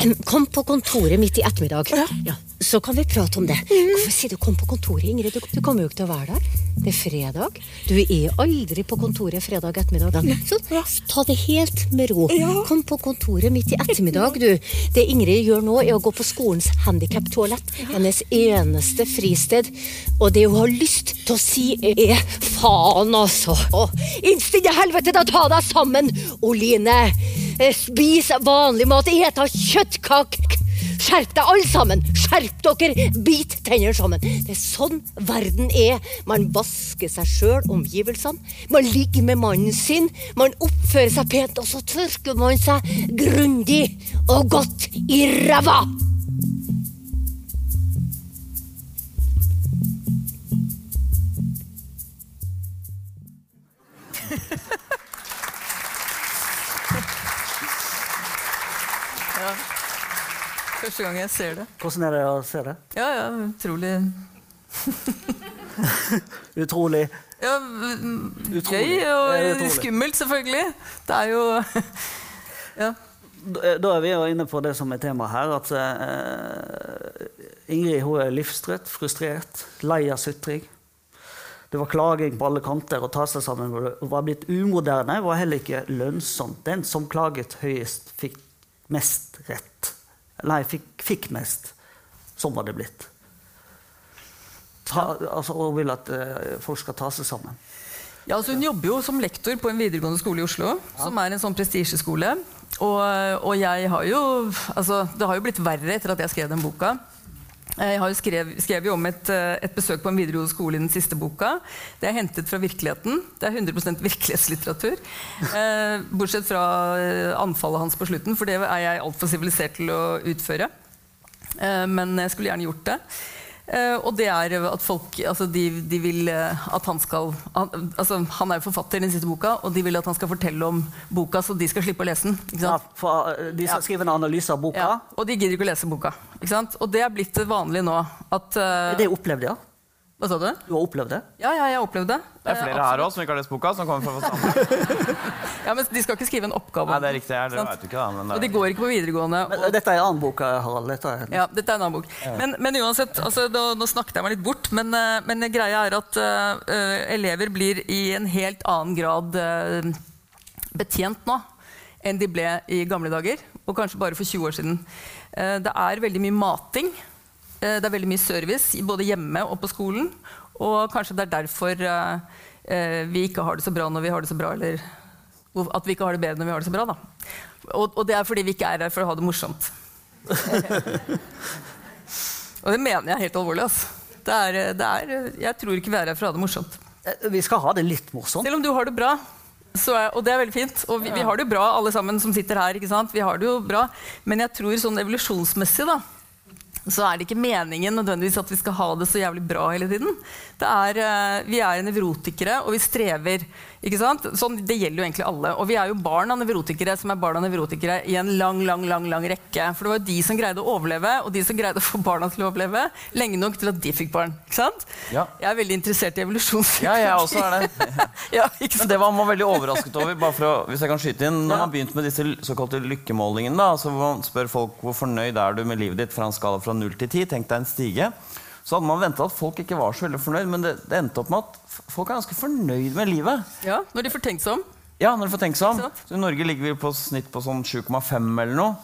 Du, kom på kontoret midt i ettermiddag. Ja. Så kan vi prate om det. Hvorfor sier du 'kom på kontoret', Ingrid? Du, du kommer jo ikke til å være der. Det er fredag. Du er aldri på kontoret fredag ettermiddag. Så ta det helt med ro. Ja. Kom på kontoret midt i ettermiddag, du. Det Ingrid gjør nå, er å gå på skolens handikaptoalett. Hennes eneste fristed. Og det hun har lyst til å si, er faen, altså. Innstille helvete, da ta deg sammen, Oline. Eh, Spis vanlig mat, et av kjøttkake. Skjerp deg alle sammen! Skjerp dere! Bit tennene sammen! Det er sånn verden er. Man vasker seg sjøl, omgivelsene. Man ligger med mannen sin. Man oppfører seg pent, og så tørker man seg grundig og godt i ræva! Første gang jeg ser det. Hvordan er det å se det? Ja, ja, utrolig Utrolig. ja. Gøy og skummelt, selvfølgelig. Det er jo Ja. Da da er vi jo inne på det som er temaet her. At uh, Ingrid hun er livstrøtt, frustrert, lei av sutring. Det var klaging på alle kanter. Å ta seg sammen Hun var blitt umoderne, var heller ikke lønnsomt. Den som klaget høyest, fikk mest rett. Nei, fikk, fikk mest. Sånn var det blitt. Ta, altså, og vil at uh, folk skal ta seg sammen. Ja, altså Hun jobber jo som lektor på en videregående skole i Oslo. Som er en sånn prestisjeskole. og, og jeg har jo altså, Det har jo blitt verre etter at jeg skrev den boka. Jeg har jo skrev, skrev om et, eh, et, besøk på en videregående skole i den siste boka. Det er hentet fra virkeligheten. Det er 100% virkelighetslitteratur. Eh, bortsett fra eh, anfallet hans på slutten, for det er jeg altfor sivilisert til å utføre. Eh, men jeg skulle gjerne gjort det. Uh, og det er at folk altså de, de vil uh, at han skal han, altså han er jo forfatter i den siste boka, og de vil at han skal fortelle om boka, så de skal slippe å lese den. Ja, for De skal ja. skrive en analyse av boka? Ja, og de gidder ikke å lese boka. Og det er blitt vanlig nå. At, uh, det opplevde jeg. Hva sa du? Du har opplevd det? Ja, ja jeg har opplevd det. Det er flere Absolutt. her òg som ikke har lest boka. som kommer fra samme. ja, men De skal ikke skrive en oppgave. Nei, det er riktig. Jeg, det vet du ikke, da, men, Og de går ikke på videregående. Men, og... Dette er en annen bok, Harald. Dette er... Ja, dette er en annen bok. Ja. Men, men, uansett, altså, da, nå snakket jeg meg litt bort, men, uh, men greia er at uh, elever blir i en helt annen grad betjent nå enn de ble i gamle dager. Og kanskje bare for 20 år siden. det er veldig mye mating. Eh, det er veldig mye service både hjemme og på skolen. Og kanskje det er derfor uh, vi ikke har det så bra når vi har det så bra. Eller at vi ikke har det bedre når vi har det så bra. Da. Og, og det er fordi vi ikke er her for å ha det morsomt. og det mener jeg helt alvorlig. Altså. Det er, det er, jeg tror ikke vi er her for å ha det morsomt. Vi skal ha det litt morsomt. Selv om du har det bra. Er, og det er veldig fint. Og vi, vi, har det jo bra, alle sammen som sitter her. ikke sant? Vi har det jo bra. Men jeg tror sånn evolusjonsmessig da, så er det ikke meningen nødvendigvis at vi skal ha det så jævlig bra hele tiden. Er, uh, vi er nevrotikere, og vi strever. Sånn, det gjelder jo egentlig alle. Og vi er jo barn av nevrotikere som er barn av nevrotikere i en lang lang, lang, lang rekke. For det var jo de som greide å overleve, og de som greide å få barna til å overleve lenge nok til at de fikk barn. Ikke sant? Ja. Jeg er veldig interessert i evolusjonspsykologi. Ja, jeg også er det. ja, Men det var man veldig overrasket over. bare å, hvis jeg kan skyte inn, Når man begynte med disse såkalte lykkemålingene, da, så man spør folk hvor fornøyd er du med livet ditt fra en skala fra 0 til 10, tenk deg en stige så hadde man venta at folk ikke var så veldig fornøyd, men det, det, endte opp med at folk er ganske fornøyd med livet. Ja, Når de får tenkt seg om. Ja, når de får tenkt seg om. Så I Norge ligger vi på snitt på sånn 7,5 eller noe.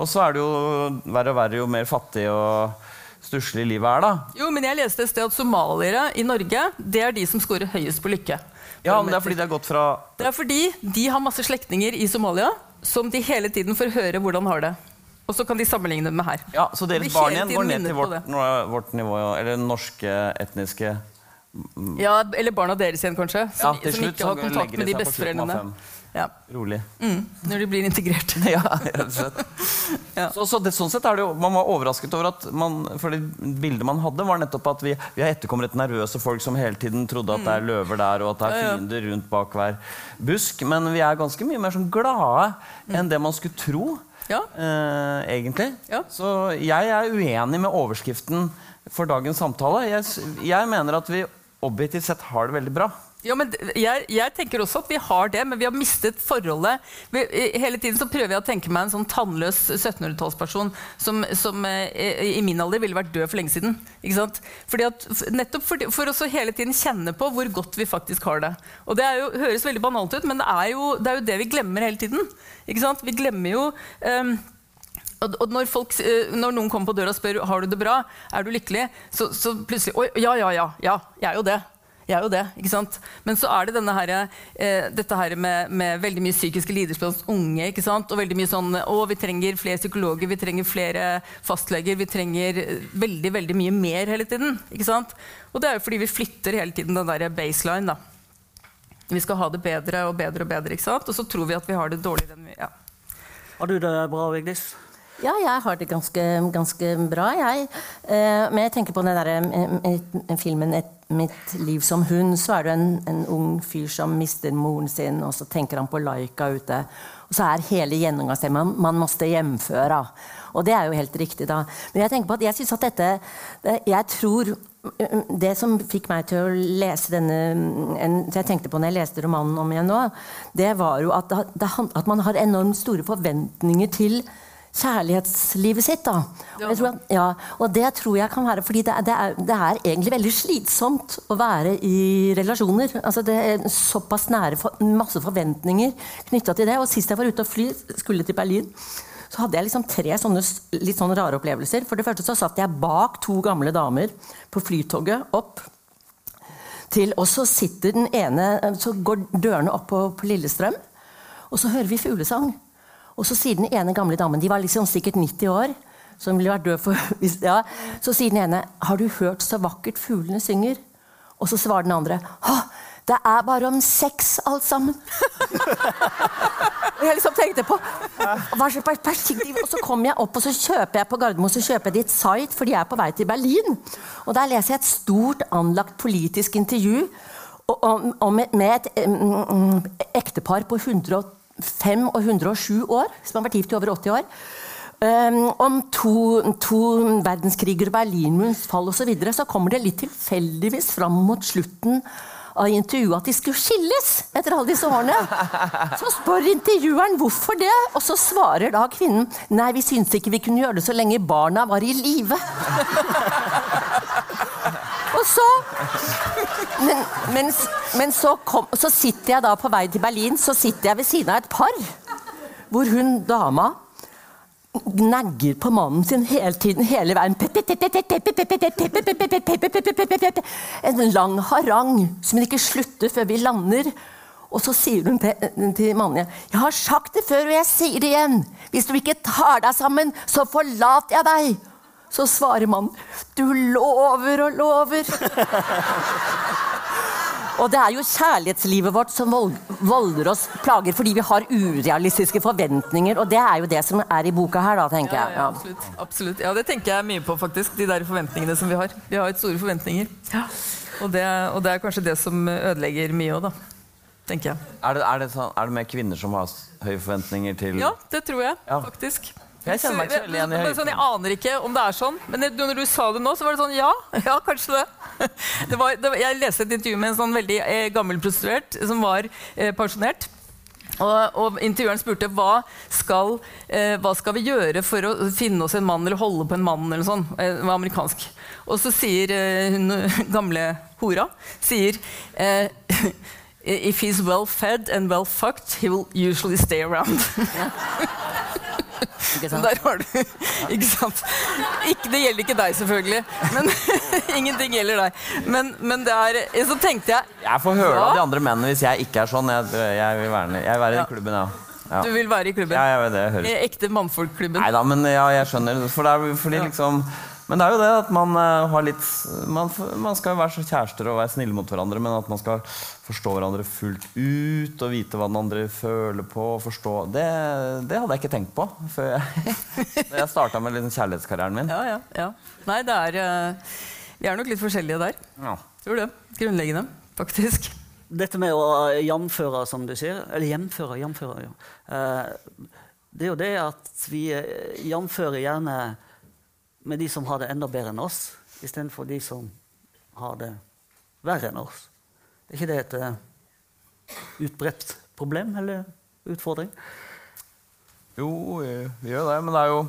Og så er det jo verre og verre jo mer fattig og stusslig livet er, da. Jo, men jeg leste et sted at somaliere i Norge det er de som scorer høyest på lykke. Ja, men Det er fordi de har gått fra Det er fordi de har masse slektninger i Somalia som de hele tiden får høre hvordan har det. Og så kan de sammenligne det med her. Ja, Så deres barn igjen går ned til vårt, vårt, nivå, eller norske etniske Ja, eller barna deres igjen, kanskje. Som, ja, som ikke har kontakt med de besteforeldrene. Ja. Rolig. Mm, når de blir integrert. ja, rett og slett. ja. Så, så det, sånn sett er det jo, Man var overrasket over at man, for det bildet man hadde, var nettopp at vi, vi har etterkommet nervøse folk som hele tiden trodde at det er mm. løver der, og at det er fiender rundt bak hver busk. Men vi er ganske mye mer sånn glade enn mm. det man skulle tro ja. eh, egentlig. Ja. Så jeg er uenig med overskriften for dagens samtale. Jeg, jeg mener at vi objektivt sett har det veldig bra. Ja, men jeg, jeg, tenker også at vi har det, men vi har mistet forholdet. Vi, hele tiden så prøver jeg å tenke meg en sånn tannløs 1700-tallsperson som, som eh, i min alder ville vært død for lenge siden. Fordi at, nettopp for, for å hele tiden kjenne på hvor godt vi faktisk har det. Og Det jo, høres veldig banalt ut, men det er, jo, det er jo det vi glemmer hele tiden. Vi glemmer jo um, og når, folk, eh, når, noen kommer på døra og spør har du det bra, er du lykkelig, så, så plutselig Oi, ja, ja, ja, ja, jeg er jo det. Jeg er jo det, ikke sant? Men så er det her, eh, dette her med, med, veldig mye psykiske lidelser hos unge. ikke sant? Og veldig mye sånn Å, vi trenger flere psykologer, vi trenger flere fastleger. Vi trenger veldig veldig mye mer hele tiden. ikke sant? Og det er jo fordi vi flytter hele tiden den der baseline. da. Vi skal ha det bedre og bedre og bedre, ikke sant? og så tror vi at vi har det dårligere enn vi ja. Har du det bra, Vigdis? Ja, jeg har det ganske, ganske bra, jeg. Eh, men jeg tenker på den der, eh, filmen et, 'Mitt liv som hund'. Så er det en, en, ung fyr som mister moren sin, og så tenker han på Laika ute. Og så er hele gjennomgangstemaet 'man måtte hjemføre'. Og det er jo helt riktig, da. Men jeg tenker på at jeg synes at dette det, Jeg tror det som fikk meg til å lese denne en, jeg tenkte på når jeg leste romanen om igjen nå, det var jo at, det, at man har enormt store forventninger til kjærlighetslivet sitt. da. Og, at, ja, og det tror jeg kan være fordi det er, det, er, det er, egentlig veldig slitsomt å være i relasjoner. Altså Det er såpass nære for, masse forventninger knytta til det. Og sist jeg var ute og fly, skulle til Berlin, så hadde jeg liksom tre sånne litt sånne rare opplevelser. For det første så satt jeg bak to gamle damer på flytoget opp til Og så sitter den ene Så går dørene opp på, på Lillestrøm, og så hører vi fuglesang. Og så sier den ene gamle damen, de var liksom sikkert 90 år, som ville vært død for ja, Så sier den ene 'Har du hørt så vakkert fuglene synger?' Og så svarer den andre 'Å, det er bare om sex, alt sammen'. Og jeg liksom tenkte på hva slags Og så kommer jeg opp og så kjøper jeg på Gardermoen så kjøper jeg dit Site, fordi jeg er på vei til Berlin. Og Der leser jeg et stort anlagt politisk intervju om, om, med et mm, ektepar på 105 og 107 år, som har vært gift i over 80 år. Um, om to, to verdenskriger, Berlinmurens fall osv. Så, videre, så kommer det litt tilfeldigvis fram mot slutten av intervjuet at de skulle skilles etter alle disse årene. Så spør intervjueren hvorfor det, og så svarer da kvinnen nei, vi syntes ikke vi kunne gjøre det så lenge barna var i live. Og så men, men, men så, kom, så sitter jeg da på vei til Berlin så sitter jeg ved siden av et par hvor hun dama gnagger på mannen sin hele tiden, hele veien. En lang harang som hun ikke slutter før vi lander. Og så sier hun til, mannen Jeg har sagt det før, og jeg sier det igjen. Hvis du ikke tar deg sammen, så forlater jeg deg. Så svarer man Du lover og lover. Og det er jo kjærlighetslivet vårt som volder oss plager fordi vi har urealistiske forventninger, og det er jo det som er i boka her, da, tenker Ja, jeg. ja, absolutt, absolutt. Ja, det tenker jeg mye på, faktisk. De der forventningene som vi har. Vi har et store forventninger. Og, det, og det er kanskje det som ødelegger mye òg, da. Tenker jeg. Er det, er, det sånn, er det mer kvinner som har høye forventninger til Ja, det tror jeg Ja. faktisk. Jeg kjenner meg ikke veldig igjen i høyden. sånn, Jeg aner ikke om det er sånn, men det- når du sa det nå, så var det sånn ja, ja, kanskje det. det, var, det var, jeg leste et intervju med en sånn veldig eh, gammel prostituert som var eh, pensjonert. Og, og intervjueren spurte hva skal, eh, hva skal vi gjøre for å finne oss en mann eller holde på en mann. eller sånn, eh, var amerikansk. Og så sier eh, hun gamle hora sier eh, If he's well fed and well fucked, he will usually stay around. Ikke sant? der har du Ikke sant? Ikke, det gjelder ikke deg, selvfølgelig. Men Ingenting gjelder deg. Men, men det er Så tenkte jeg Jeg får høre av de andre mennene hvis jeg ikke er sånn. Jeg, jeg vil være, jeg vil være i den klubben, ja. ja. du vil være i klubben. Ja, jeg vet det, jeg hører. I ekte mannfolkklubben. Nei da, men ja, jeg skjønner. For det er, fordi liksom, men det er jo det at man eh, har litt man, man skal jo være så kjærester og være snille mot hverandre, men at man skal forstå hverandre fullt ut og vite hva den andre føler på. og forstå, Det, det hadde jeg ikke tenkt på før jeg, jeg starta med liksom kjærlighetskarrieren min. Ja, ja, ja. Nei, det er eh, Vi er nok litt forskjellige der. Ja. Tror det. Grunnleggende, faktisk. Dette med å jamføre, som du sier Eller hjemføre, jamføre, ja. Eh, Det er jo det at vi eh, jamfører gjerne med de som har det enda bedre enn oss, istedenfor de som har det verre enn oss. Er ikke det et uh, utbredt problem eller utfordring? Jo, vi vi gjør det, men det er jo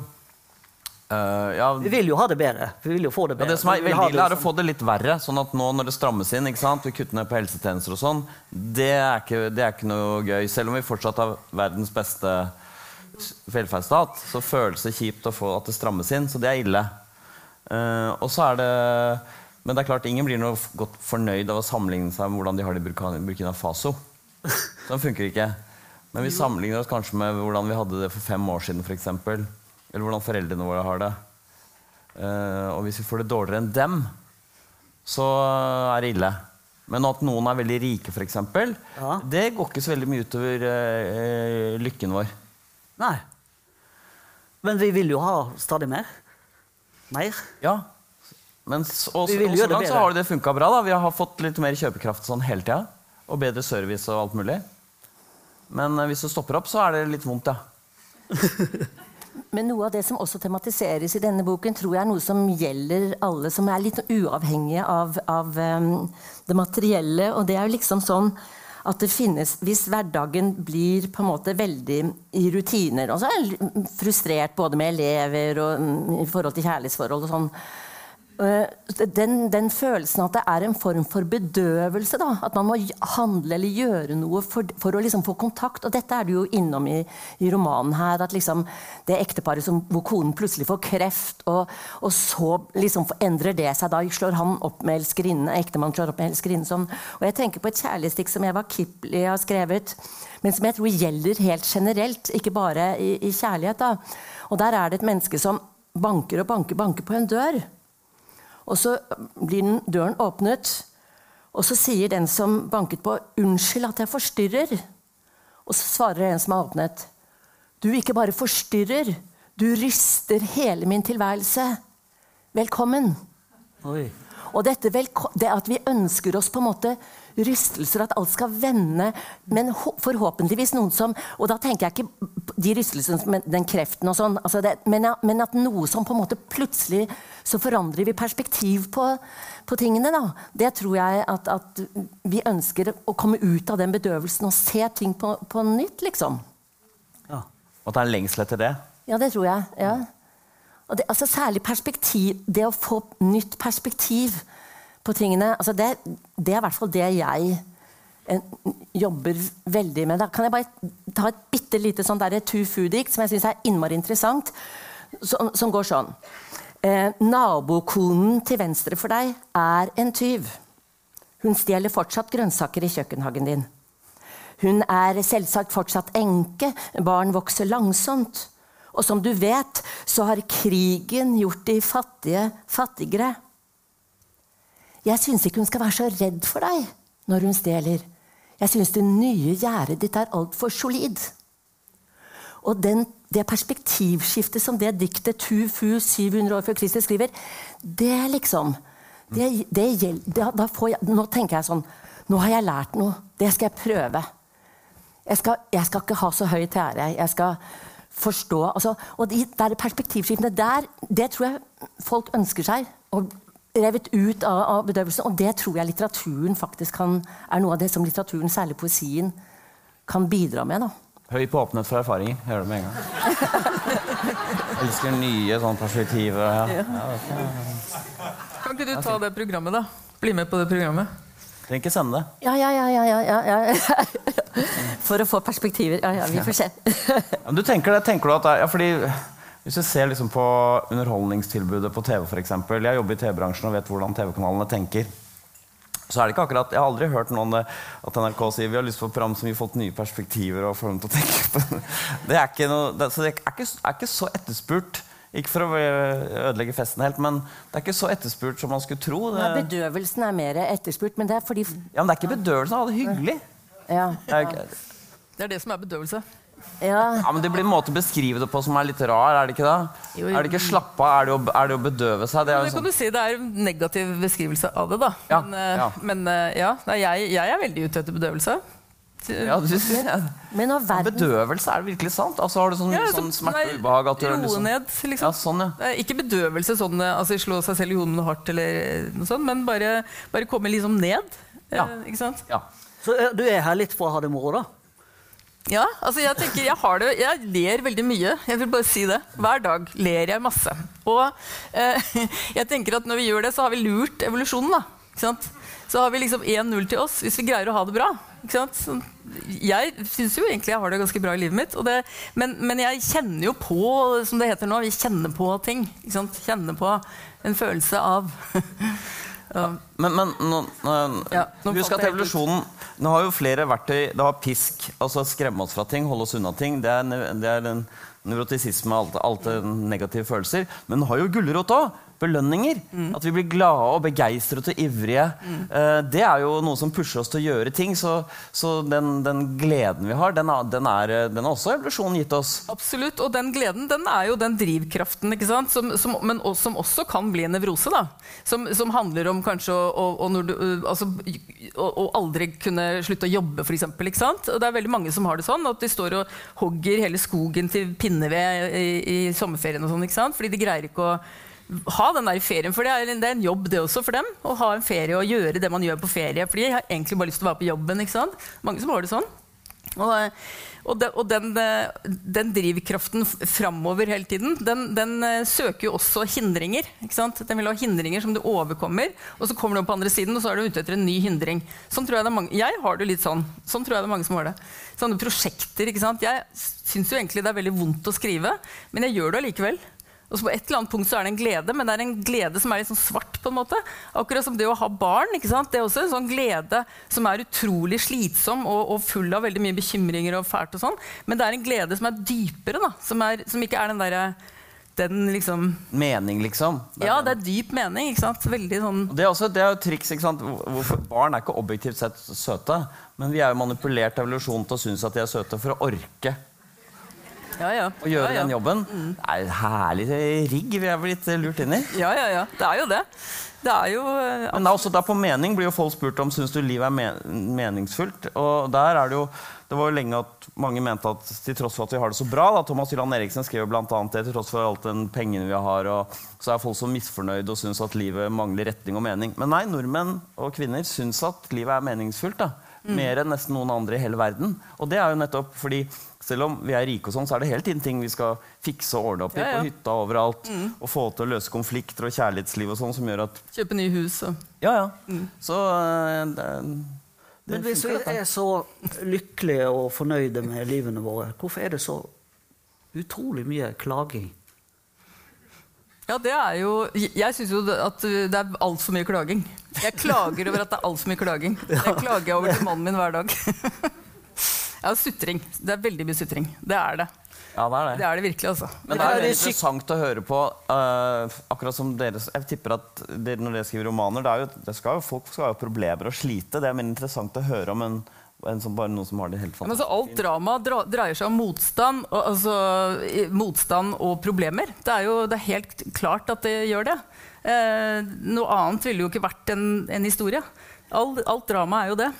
Uh, ja, Vi vil jo ha det bedre. Vi vil jo få det Ja, bedre. det som er veldig ille, er å få det litt verre. Sånn at nå når det strammes inn, ikke sant? vi kutter ned på helsetjenester og sånn, det er, ikke, det er ikke noe gøy. Selv om vi fortsatt har verdens beste velferdsstat, så føles det kjipt å få at det strammes inn. Så det er ille. Uh, og så er det Men det er klart, ingen blir noe godt fornøyd av å sammenligne seg med hvordan de har det i Burkina, Faso. Sånn funker ikke. Men vi sammenligner oss kanskje med hvordan vi hadde det for fem år siden, f.eks. Eller hvordan foreldrene våre har det. Uh, og hvis vi får det dårligere enn dem, så er det ille. Men at noen er veldig rike, f.eks., Ja. det går ikke så veldig mye utover uh, lykken vår. Nei. Men vi vil jo ha stadig mer. Mer. Ja. Men s- og, Vi vil og gjøre så det langt så har det funka bra. da. Vi har fått litt mer kjøpekraft sånn hele tida. Og bedre service og alt mulig. Men eh, hvis det stopper opp, så er det litt vondt, ja. Men noe av det som også tematiseres i denne boken, tror jeg er noe som gjelder alle som er litt uavhengige av, av um, det materielle. Og det er jo liksom sånn at det finnes Hvis hverdagen blir på en måte veldig i rutiner Og så er jeg frustrert både med elever og mm, i forhold til kjærlighetsforhold og sånn. Eh, Den, den følelsen at det er en form for bedøvelse. Da. At man må handle eller gjøre noe for, for å liksom få kontakt. Og dette er du jo innom i, i romanen her. At liksom det ekteparet hvor konen plutselig får kreft, og, og så liksom endrer det seg. Da slår han opp med elskerinnen, ektemannen slår opp med elskerinnen. Sånn. Og jeg tenker på et kjærlighetsdikt som Eva Kipley har skrevet, men som jeg tror gjelder helt generelt, ikke bare i, i kjærlighet. Da. Og der er det et menneske som banker og banker, banker på en dør. Og så blir den døren åpnet, og så sier den som banket på, 'Unnskyld at jeg forstyrrer'. Og så svarer en som har åpnet, 'Du ikke bare forstyrrer, du ryster hele min tilværelse. Velkommen'. Oi. Og dette det at vi ønsker oss på en måte rystelser, at alt skal vende, men forhåpentligvis noen som Og da tenker jeg ikke de rystelsene med den kreften og sånn, altså men, men at noe som på en måte plutselig så forandrer vi perspektiv på, på tingene. da. Det tror jeg at, at vi ønsker å komme ut av den bedøvelsen og se ting på, på nytt, liksom. Ja. Og det er en lengsel etter det. Ja, det tror jeg. ja. Det, altså Særlig perspektiv, det å få nytt perspektiv på tingene. Altså det, det er i hvert fall det jeg en, jobber veldig med. Da kan jeg bare ta et bitte lite sånn too food-dikt som jeg syns er innmari interessant, som, som går sånn. Eh, nabokonen til venstre for deg er en tyv. Hun stjeler fortsatt grønnsaker i kjøkkenhagen din. Hun er selvsagt fortsatt enke, barn vokser langsomt. Og som du vet, så har krigen gjort de fattige fattigere. Jeg syns ikke hun skal være så redd for deg når hun stjeler. Jeg syns det nye gjerdet ditt er altfor solid. Og den, det perspektivskiftet som det diktet Tu Fu 700 år før Kristus skriver, det liksom det, det gjelder, da, da jeg, Nå tenker jeg sånn Nå har jeg lært noe. Det skal jeg prøve. Jeg skal, jeg skal ikke ha så høy tære. Jeg skal forstå altså, Og de der perspektivskiftene der, det tror jeg folk ønsker seg. Og revet ut av, av bedøvelsen. Og det tror jeg litteraturen faktisk kan, er noe av det som litteraturen, særlig poesien, kan bidra med. da. Høy på åpenhet for erfaringer. Jeg Hører det med en gang. Elsker nye sånn perspektiver. Ja. Ja. Kan ikke du ta det programmet, da? Bli med på det programmet. Trenger ikke sende det. Ja, ja, ja, ja, ja, ja, ja. For å få perspektiver. Ja, ja, vi får se. Ja, du tenker det, tenker du at det ja, fordi Hvis du ser liksom på underholdningstilbudet på TV, eksempel, Jeg jobber i TV-bransjen og vet hvordan TV-kanalene tenker. Så er det ikke akkurat, Jeg har aldri hørt noen eh, at NRK sier vi har lyst på et program som gir folk nye perspektiver. og får dem til å tenke på det. Det er ikke, noe, det, så det er ikke, er ikke så etterspurt. Ikke for å ødelegge festen helt, men det er ikke så etterspurt som man skulle tro. Det, Ja, bedøvelsen er mer etterspurt, men det er fordi ja, men det er ikke bedøvelsen det er hyggelig. Ja, er, Det er det som er bedøvelse. Ja. ja, men Det blir en måte å beskrive det på som er litt rar. Er det ikke det? Jo, jo. Er det ikke slappe av? Er det å, er det å bedøve seg? Det er Det kan sånn, du si, det er en negativ beskrivelse av det, da. Ja, Men, eh, ja. men eh, ja, nei, jeg, jeg er veldig ute etter bedøvelse. ja, du, ja. Men verden Bedøvelse, er det virkelig sant? Altså Har du sånn, Ja, sånn smerte og ubehag? At du Roe liksom, ned, liksom. Ja, sånn, Ikke bedøvelse, sånn, eh, altså slå seg selv i hodet noe hardt, eller noe sånt, men bare, bare komme liksom ned. eh, Ja. Ikke sant? ja. Så du er her litt for å ha det moro, da? Ja, altså jeg tenker, jeg har det, jeg ler veldig mye. Jeg vil bare si det. Hver dag ler jeg masse. Og eh, jeg tenker at når vi gjør det, så har vi lurt evolusjonen. da. Ikke sant? Så har vi liksom 1-0 til oss hvis vi greier å ha det bra. Ikke sant? Så jeg syns jo egentlig jeg har det ganske bra i livet mitt. Det, men, men jeg kjenner jo på, som det heter nå, vi kjenner på ting. Ikke sant? Kjenner på en følelse av Men, men nå, nå, Ja, nå husk at evolusjonen Nå har jo flere verktøy. Det har pisk, altså skremme oss fra ting, holde oss unna ting. Det er, det er en nevrotisisme, alt, alt negative følelser. Men den har jo gulrot òg. Belønninger. Mm. At vi blir glade og begeistret og ivrige. Eh, det er jo noe som pusher oss til å gjøre ting. Så, så den, den gleden vi har, den, er- den, er, den har også evolusjonen gitt oss. Absolutt, og den gleden den er jo den drivkraften, ikke sant? Som, som, men også, som også kan bli en nevrose. da. Som, som handler om kanskje å, å, du, uh, altså, å, å aldri kunne slutte å jobbe, f.eks. Det er veldig mange som har det sånn, at de står og hogger hele skogen til pinneved i, i sommerferien. og sånn, ikke sant? Fordi de greier ikke å ha den der ferien, for det er, det er en jobb det også for dem. Å ha en ferie og gjøre det man gjør på ferie. For de har egentlig bare lyst til å være på jobben. ikke sant? Mange som har det sånn. Og, og, de, og den, den drivkraften framover hele tiden, den, den eh, søker jo også hindringer. Ikke sant? Den vil ha hindringer som du overkommer, og så kommer du opp på andre siden, og så er du ute etter en ny hindring. Sånn tror Jeg det er mange, jeg har det litt sånn. Sånn tror jeg det er mange som har det. Sånne prosjekter. ikke sant? Jeg syns jo egentlig det er veldig vondt å skrive, men jeg gjør det allikevel. Og så På et eller annet punkt så er det en glede, men det er en glede som er litt sånn svart. på en måte. Akkurat som det å ha barn. ikke sant? Det er også en sånn glede som er utrolig slitsom og, og full av veldig mye bekymringer. og fælt og sånn. Men det er en glede som er dypere. da, Som, er, som ikke er den derre den liksom Mening, liksom. Det Ja, det er dyp mening. ikke sant? Veldig sånn Det er, også, det er jo triks. ikke sant? Hvorfor, barn er ikke objektivt sett søte, men vi er jo manipulert av evolusjonen til å synes at de er søte for å orke Ja, ja. å gjøre den jobben. Det er en herlig rigg vi er blitt lurt inn i. Ja, ja, ja. Det er jo det. Det er jo uh, Men også da på mening blir jo folk spurt om syns du livet er men meningsfullt. Og der er det jo det var jo lenge at mange mente at til tross for at vi har det så bra da, Thomas Hylland Eriksen skrev annet det til tross for alt den pengene vi har, og så er folk så misfornøyde og syns at livet mangler retning og mening. Men nei, nordmenn og kvinner syns at livet er meningsfullt. da. Mer enn nesten noen andre i hele verden. Og det er jo nettopp fordi selv om vi er rike, og sånn, så er det hele tiden ting vi skal fikse og ordne opp i Ja, ja. på hytta overalt. Og få til å løse konflikter og kjærlighetsliv og sånn, som gjør at Kjøpe nye hus og ja, ja. Så eh, det, det Men hvis vi er så lykkelige og fornøyde med livene våre, hvorfor er det så utrolig mye klaging? Ja, det er jo Jeg syns jo at det er altfor mye klaging. Jeg klager over at det er altfor mye klaging. Det klager jeg over til mannen min hver dag. Ja, sutring. Det er veldig mye sutring. Det er det. Ja, det er det. Det er det virkelig, altså. Men det er veldig interessant å høre på. Uh, akkurat som dere, Jeg tipper at dere, når dere skriver romaner det er jo, det skal jo, Folk skal ha problemer og slite. Det er mer interessant å høre om enn som bare noen som har det helt Ja, men så fantastisk. alt drama dra, dreier seg om motstand og, altså, motstand og problemer. Det er jo det er helt klart at det gjør det. Eh, noe annet ville jo ikke vært en, en historie. All, alt drama er jo det.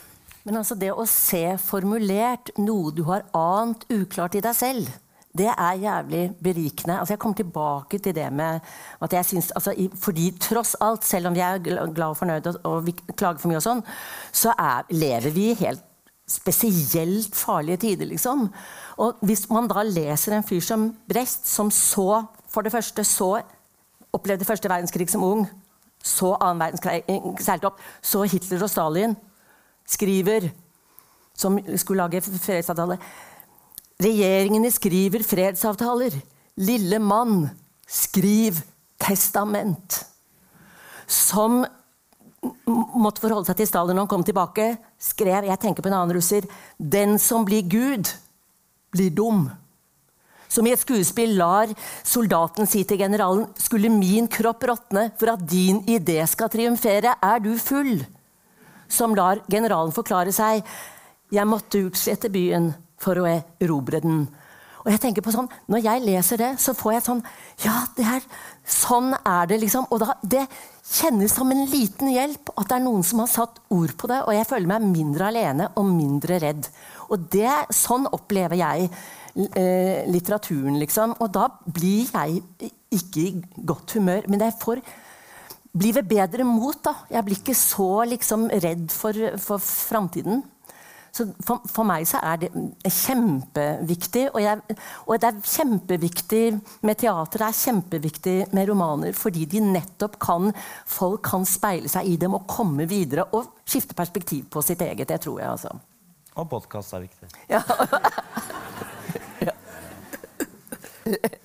Men altså det å se formulert noe du har ant uklart i deg selv, det er jævlig berikende. Altså jeg kommer tilbake til det med at jeg synes, altså Fordi tross alt, selv om vi er glad og fornøyd og, og vi klager for mye og sånn, så er, lever vi helt spesielt farlige tider, liksom. Og hvis man da leser en fyr som Brest, som så for det første så opplevde første verdenskrig som ung, så annen verdenskrig seilte opp, så Hitler og Stalin skriver, som skulle lage fredsavtale Regjeringene skriver fredsavtaler. Lille mann, skriv testament. Som måtte forholde seg til Stalin når han kom tilbake, skrev jeg tenker på en annen russer, Den som blir Gud, blir dum. Som i et skuespill lar soldaten si til generalen skulle min kropp råtne for at din idé skal triumfere, er du full? Som lar generalen forklare seg jeg måtte utslette byen for å erobre den. Og jeg tenker på sånn, Når jeg leser det, så får jeg sånn Ja, det er, sånn er det, liksom. Og da, det kjennes som en liten hjelp at det er noen som har satt ord på det, og jeg føler meg mindre alene og mindre redd. Og det, sånn opplever jeg eh, litteraturen, liksom. Og da blir jeg ikke i godt humør, men jeg får blir ved bedre mot. da. Jeg blir ikke så liksom redd for, for framtiden. Så for, for meg så er det kjempeviktig. Og, jeg, og det er kjempeviktig med teater, det er kjempeviktig med romaner, fordi de nettopp kan Folk kan speile seg i dem og komme videre og skifte perspektiv på sitt eget. Det tror jeg, altså. Og podkast er viktig. Ja.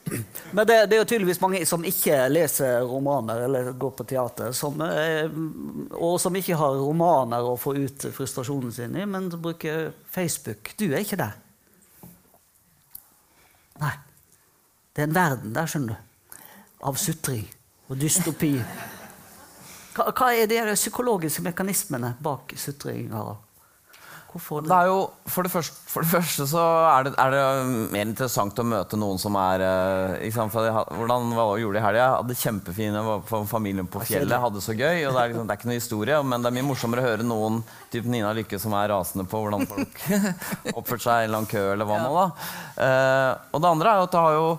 Men det, det er jo tydeligvis mange som ikke leser romaner eller går på teater, som, eh, og som ikke har romaner å få ut frustrasjonen sin i, men bruker Facebook. Du er ikke der. Nei. Det er en verden der, skjønner du. Av sutring og dystopi. Hva, hva er de psykologiske mekanismene bak sutring? Harald? Hvorfor Det er jo, for, det første, for det første så er det, er det mer interessant å møte noen som er liksom, for jeg, Hvordan hva gjorde de i helga? Hadde kjempefine var familien på fjellet, hadde så gøy. og Det er, liksom, det er ikke noe historie, men det er mye morsommere å høre noen typ Nina Lykke som er rasende på hvordan folk oppførte seg i en lang kø eller hva nå. da. Uh, og det andre er jo at det har jo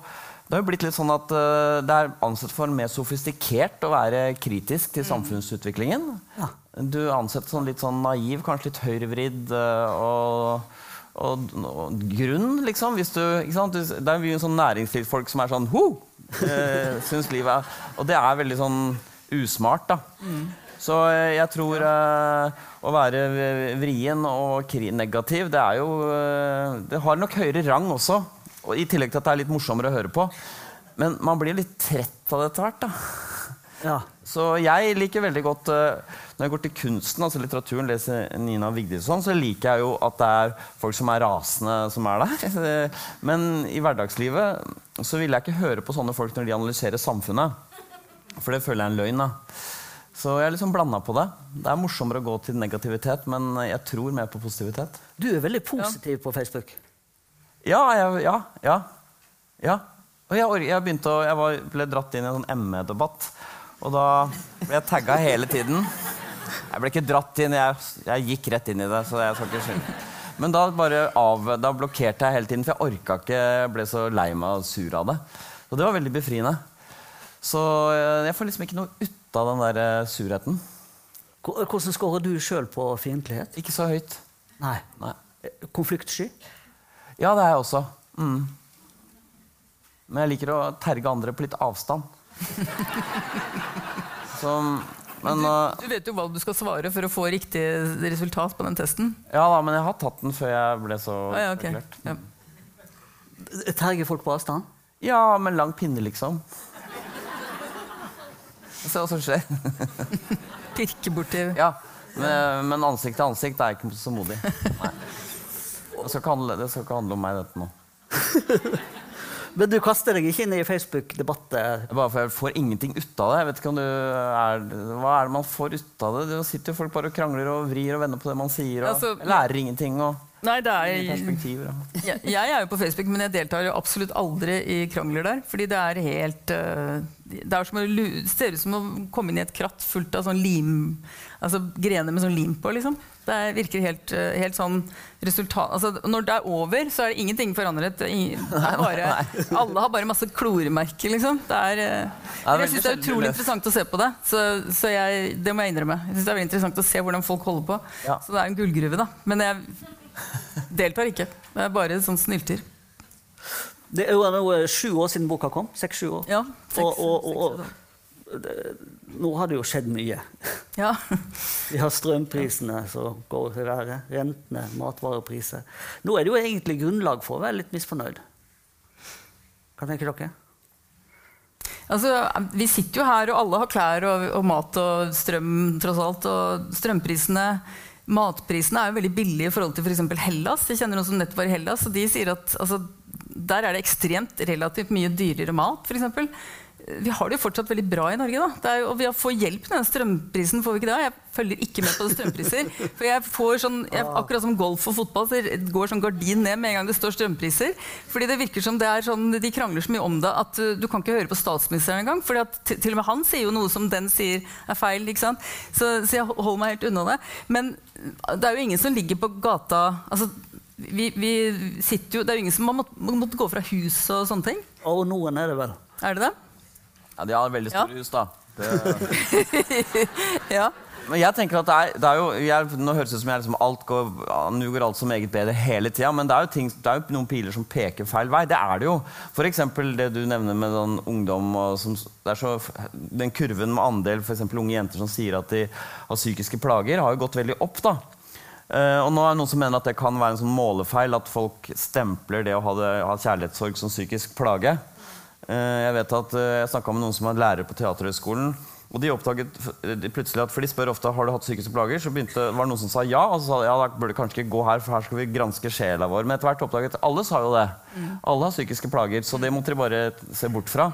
det har jo blitt litt sånn at uh, det er ansett for mer sofistikert å være kritisk til samfunnsutviklingen. Ja. Du er ansett som litt sånn naiv, kanskje litt høyrevridd. uh, Og, og, og grunn, liksom. Hvis du, ikke sant? Det er mye sånn næringslivsfolk som er sånn ho! Uh, syns livet er Og det er veldig sånn usmart, da. Så eh, jeg tror uh, å være vrien og negativ, det er jo Det har nok høyere rang også. Og I tillegg til at det er litt morsommere å høre på. Men man blir litt trett av det etter hvert. da. Ja. Så jeg liker veldig godt eh, Når jeg går til kunsten, altså litteraturen, leser Nina Vigdisson, så liker jeg jo at det er folk som er rasende, som er der. Men i hverdagslivet så vil jeg ikke høre på sånne folk når de analyserer samfunnet. For det føler jeg er en løgn. da. Så jeg er liksom blanda på det. Det er morsommere å gå til negativitet, men jeg tror mer på positivitet. Du er veldig positiv på Facebook. Ja, jeg, ja, ja. ja. Og jeg, jeg, begynte å, jeg var, ble dratt inn i en sånn ME-debatt. Og da ble jeg tagga hele tiden. Jeg ble ikke dratt inn, jeg, jeg gikk rett inn i det. så jeg skal ikke skylde. Men da, av, da blokkerte jeg hele tiden, for jeg orka ikke. Jeg ble så lei meg og sur av det. Og det var veldig befriende. Så eh, jeg får liksom ikke noe ut av den der eh, surheten. Hvordan scorer du sjøl på fiendtlighet? Ikke så høyt. Nei. Nei. Konfliktsky? Ja, det er jeg også. Mm. Men jeg liker å terge andre på litt avstand. Så, men, du, Du vet jo hva du skal svare for å få riktig resultat på den testen. ja da, men jeg har tatt den før jeg ble så Ah, ja, okay. ja. Terger folk på avstand? Ja, med lang pinne, liksom. Se hva som skjer. Pirke borti Ja, men, men ansikt til ansikt er ikke så modig. Nei. Det skal, ikke handle, det skal ikke handle om meg, dette nå. Men du kaster deg ikke inn i Facebook-debatter? Er Bare for Jeg får ingenting ut av det. Jeg vet ikke om du er, Hva er det man får ut av det? Det sitter jo folk bare og krangler og vrir og vender på det man sier. Og Altså, lærer ingenting. og Nei, det er perspektiver. jeg, jeg er jo på Facebook, men jeg deltar jo absolutt aldri i krangler der. Fordi det er helt øh, Det er som å ser ut som å komme inn i et kratt fullt av sånn lim Altså grener med sånn lim på, liksom. Det er, virker helt, øh, helt sånn resultat altså, Når det er over, så er det ingenting forandret. Det er bare, alle har bare masse kloremerker, liksom. Det er, men jeg syns det er utrolig interessant å se på det. Så, så jeg, det må jeg innrømme. Jeg synes Det er veldig interessant å se hvordan folk holder på. Ja. Så det er en gullgruve, da. Men jeg deltar ikke. Det er bare sånn snylter. Det er jo eh, sju år siden boka kom. Seks-sju år. Ja, seks- og, og, og det, nå har det jo skjedd mye. Ja. Vi har strømprisene som går i været, rentene, matvarepriser. Nå er det jo egentlig grunnlag for å være litt misfornøyd. Hva tenker dere? Altså, vi sitter jo her, og alle har klær og, og mat og strøm, tross alt. Og strømprisene Matprisene er jo veldig billige i forhold til f.eks. Hellas. Jeg kjenner noen som nettopp var i Hellas, og de sier at altså, der er det ekstremt relativt mye dyrere mat, f.eks. Vi har det jo fortsatt veldig bra i Norge, da. Jo, og vi får hjelp med den strømprisen, får vi ikke det? Jeg følger ikke med på strømpriser. For jeg får sånn, jeg, akkurat som golf og fotball, så går sånn gardin ned med en gang det står strømpriser. Fordi det virker som det er sånn, De krangler så mye om det at uh, du kan ikke høre på statsministeren engang. For til og med han sier jo noe som den sier er feil. ikke sant? Så, så jeg holder meg helt unna det. Men uh, det er jo ingen som ligger på gata altså, vi, vi sitter jo, Det er jo ingen som har måttet, måttet gå fra hus og sånne ting. Og noen er det vel. Er det det? Ja, de har veldig store hus, da. Det, Ja. men jeg tenker at det er, det er jo jeg, Nå høres det ut som jeg liksom alt går, nå går alt så meget bedre hele tida, men det er, ting, det er jo noen piler som peker feil vei. Det er det jo. F.eks. det du nevner med sånn ungdom som, så, Den kurven med andel for unge jenter som sier at de har psykiske plager, har jo gått veldig opp. da. Uh, og nå er det noen som mener at det kan være en sånn målefeil at folk stempler det å ha, det, ha kjærlighetssorg som psykisk plage. Eh, jeg vet at eh, jeg snakka med noen som er lærer på Teaterhøgskolen. Og de oppdaget plutselig at, for de spør ofte har du hatt psykiske plager. Så begynte, var det noen som sa ja, og så sa ja, da burde du kanskje ikke gå her, for her skal vi granske sjela vår. Men etter hvert oppdaget alle sa jo det. Alle har psykiske plager, så det måtte de bare se bort fra.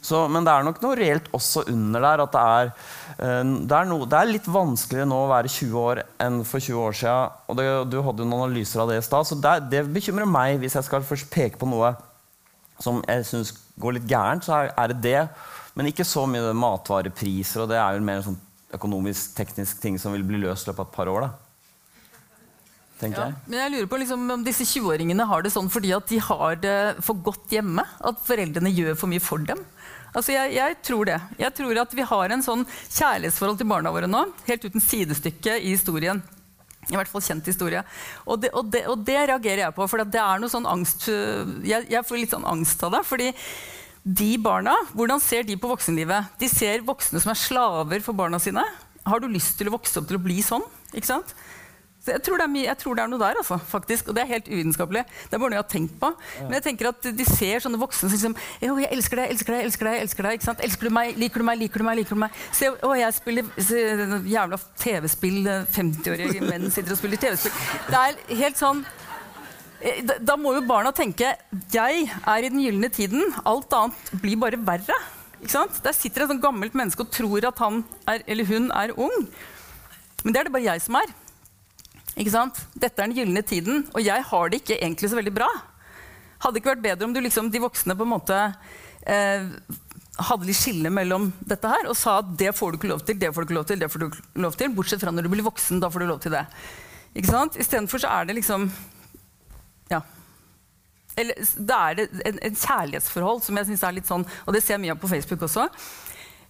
Så, men det er nok noe reelt også under der. at Det er, eh, det er, noe, det er litt vanskeligere nå å være 20 år enn for 20 år siden. Og det, du hadde jo noen analyser av det i stad. Så det, det bekymrer meg hvis jeg skal først peke på noe som jeg syns går litt gærent, så er, det det. Men ikke så mye matvarepriser, og det er jo mer en sånn økonomisk, teknisk ting som vil bli løst i løpet av et par år. da. Ja, jeg. men jeg lurer på liksom, om disse 20-åringene har det sånn fordi at de har det for godt hjemme? At foreldrene gjør for mye for dem? Altså jeg, jeg tror det. Jeg tror at vi har en sånn kjærlighetsforhold til barna våre nå, helt uten sidestykke i historien. I hvert fall kjent historie. Og det, og det, og det reagerer jeg på. For det er noe sånn angst jeg, jeg får litt sånn angst av det. fordi de barna, Hvordan ser de på voksenlivet? De ser voksne som er slaver for barna sine. Har du lyst til å vokse opp til å bli sånn? Ikke sant? Så jeg, tror mye, jeg, tror det er noe der, altså, faktisk. Og det er helt uvitenskapelig. Det er bare noe jeg har tenkt på. Men jeg tenker at de ser sånne voksne som liksom Jo, jeg elsker deg, elsker deg, elsker deg. Elsker deg, ikke sant? Elsker du meg? Liker du meg? Liker du meg? liker du meg? Se, å, jeg spiller se, jævla TV-spill. 50-årige menn sitter og spiller TV-spill. Det er helt sånn eh, da, da må jo barna tenke jeg er i den gylne tiden. Alt annet blir bare verre. Ikke sant? Der sitter et sånt gammelt menneske og tror at han er, eller hun er ung. Men det er det bare jeg som er. Ikke sant? Dette er den gylne tiden, og jeg har det ikke egentlig så veldig bra. Hadde det ikke vært bedre om du liksom, de voksne på en måte eh, hadde litt skille mellom dette her og sa at det får du ikke lov til, det får du ikke lov til, det får du ikke lov til, bortsett fra når du blir voksen. Da får du lov til det. Ikke sant? Istedenfor så er det liksom Ja. Eller da er en, en kjærlighetsforhold som jeg syns er litt sånn, og det ser jeg mye av på Facebook også.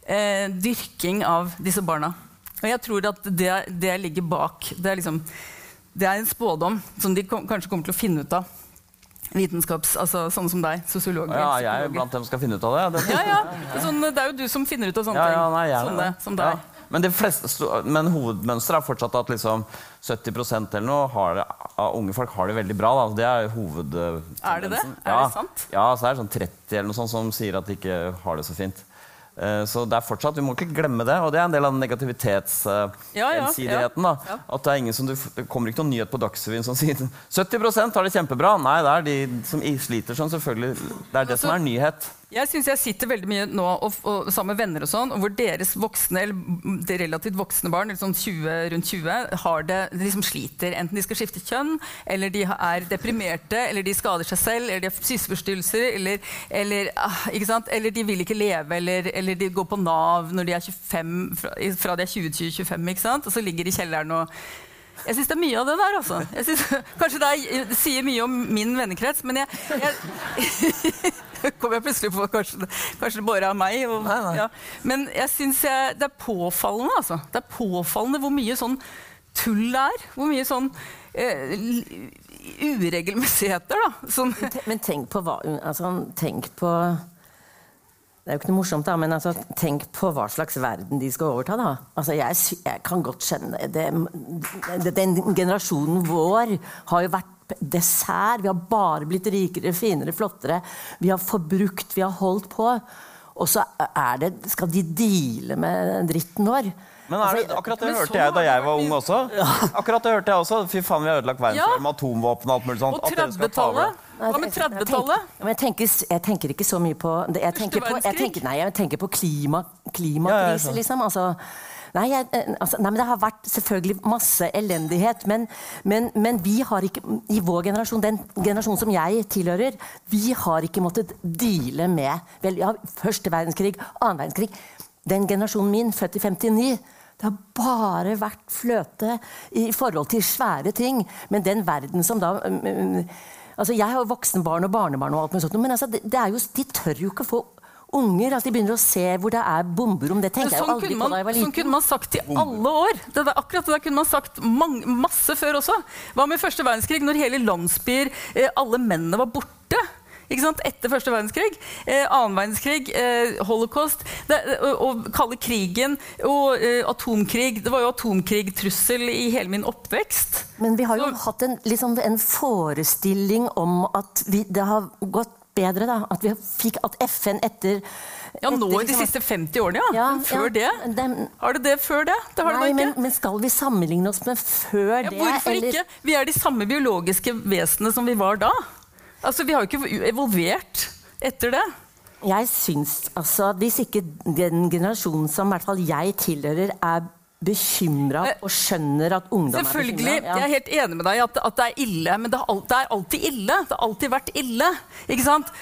Eh, dyrking av disse barna. Og jeg tror at det, det ligger bak. Det er, liksom, det er en spådom som de kom, kanskje kommer til å finne ut av. Vitenskaps, altså Sånne som deg, sosiologer. Ja, jeg er blant dem som skal finne ut av det. Ja, ja. Sånn, det er jo du som finner ut av sånne ja, ja, nei, ting. Sånne, som deg. Ja. Men, fleste, men, hovedmønsteret er fortsatt at liksom 70% eller noe det, av unge folk har det veldig bra. Da. Det er hovedtendensen. Er det det? Er det sant? Ja, så er det sånn 30 eller noe sånt som sier at de ikke har det så fint. Eh, så det er fortsatt, Vi må ikke glemme det. Og det er en del av negativitetsensidigheten. Ja, ja, ja, At det er ingen som det kommer ikke noen nyhet på Dagsrevyen som sier 70 har det kjempebra. Nei, det er de som sliter sånn, selvfølgelig. Det er det som er nyhet. Jeg synes jeg sitter veldig mye nå og, og, sammen med venner og sånn, hvor deres voksne eller relativt voksne barn sånn 20, rundt 20 har det, de liksom sliter. Enten de skal skifte kjønn, eller de er deprimerte, eller de skader seg selv, eller de har spiseforstyrrelser, eller, eller, ah, eller, de vil ikke leve, eller, eller, de går på Nav når de er 25, fra, fra de er 20 til 25, og så ligger de i kjelleren og jeg syns det er mye av det der. altså. Synes, kanskje det, er, det, sier mye om min vennekrets, men jeg, jeg kom jeg plutselig på kanskje, kanskje det bare er meg. Og, nei, nei. Ja. Men jeg syns det er påfallende, altså. Det er påfallende hvor mye sånn tull det er. Hvor mye sånn eh, uregelmessigheter, da. Sånn. Men tenk på hva altså, Tenk på det er jo ikke noe morsomt, da, men altså, tenk på hva slags verden de skal overta. da. Altså, jeg, jeg kan godt skjønne det, det, Den generasjonen vår har jo vært dessert. Vi har bare blitt rikere, finere, flottere. Vi har forbrukt, vi har holdt på. Og så det, skal de deale med dritten vår. Men det, akkurat det hørte jeg da jeg var ung også. Akkurat det hørte jeg også. Fy faen, vi har ødelagt verden ja. med atomvåpen og alt mulig sånt. Og 30-tallet. Hva med 30-tallet? Jeg, tenker, jeg tenker ikke så mye på Jeg tenker på, jeg tenker, nei, jeg tenker på klima, klimakrise, liksom. Altså, Nei, jeg, eh, altså, nei, men Det har vært selvfølgelig masse elendighet. Men, men, men, vi har ikke, i vår generasjon, den generasjonen som jeg tilhører, vi har ikke måttet deale med vel, ja, første verdenskrig, annen verdenskrig. Den generasjonen min, født i 59 det har bare vært fløte i forhold til svære ting. Men den verden som da mm, mm, altså Jeg har voksenbarn og barnebarn, og alt med sånt, men altså, er jo, de tør jo ikke få unger. altså De begynner å se hvor det er bomberom. Det tenker sånn jeg aldri man, på da jeg var liten. Sånn kunne man sagt i alle år. Det der, akkurat det der kunne man sagt man, masse før også. Hva med første verdenskrig, når hele landsbyer, eh, alle mennene var borte? Ikke etter første verdenskrig. Eh, annen verdenskrig, eh, holocaust, det, og, og kalde krigen og eh, atomkrig. Det var jo atomkrigtrussel i hele min oppvekst. Men vi har jo Så, hatt en, liksom, en, forestilling om at vi, det har gått bedre. da, At vi fikk at FN etter ja, nå i de siste 50 årene, ja. ja før ja, det? Dem, har det det før det? Det har nei, det men, men, skal vi sammenligne oss med før ja, det? Hvorfor eller? ikke? Vi er de samme biologiske vesenene som vi var da. Altså, Vi har jo ikke evolvert etter det. Jeg syns altså Hvis ikke den generasjonen som i hvert fall jeg tilhører, er bekymra eh, og skjønner at ungdom er bekymra. Ja. Jeg er helt enig med deg at, at det er ille, men det, er alltid ille. Det har alltid vært ille. Ikke sant?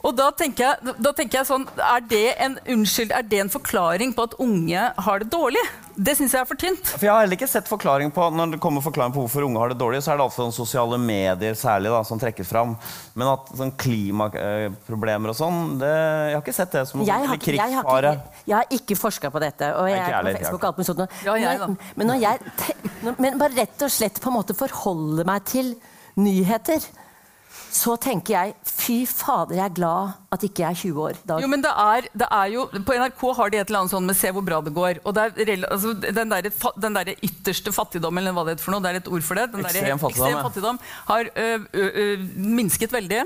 Og da tenker, jeg, da tenker jeg sånn, er det, en, unnskyld, er det en forklaring på at unge har det dårlig? Det syns jeg er for tynt. For Jeg har heller ikke sett forklaring på Når det kommer forklaring på hvorfor unge har det dårlig, så er det altså sosiale medier særlig da, som trekkes fram. Men at sånn klimaproblemer og sånn, det, jeg har ikke sett det som Jeg har, noe jeg, har krigsfare. ikke, jeg har ikke forska på dette. Og jeg, jeg ikke er på Facebook og alt mulig sånt. Ja, jeg men, men, når jeg, te- når- men bare rett og slett på en måte forholder meg til nyheter, så tenker jeg fy fader, jeg er glad at ikke jeg er 20 år. Dag. Jo, men det er, det er jo, På NRK har de et eller annet sånn med 'se hvor bra det går'. og det er, altså, Den der, den der ytterste fattigdommen, eller hva det heter for noe, det er et ord for det. Den der Ekstrem fattigdom, ekstrem fattigdom har ø, ø, ø, minsket veldig.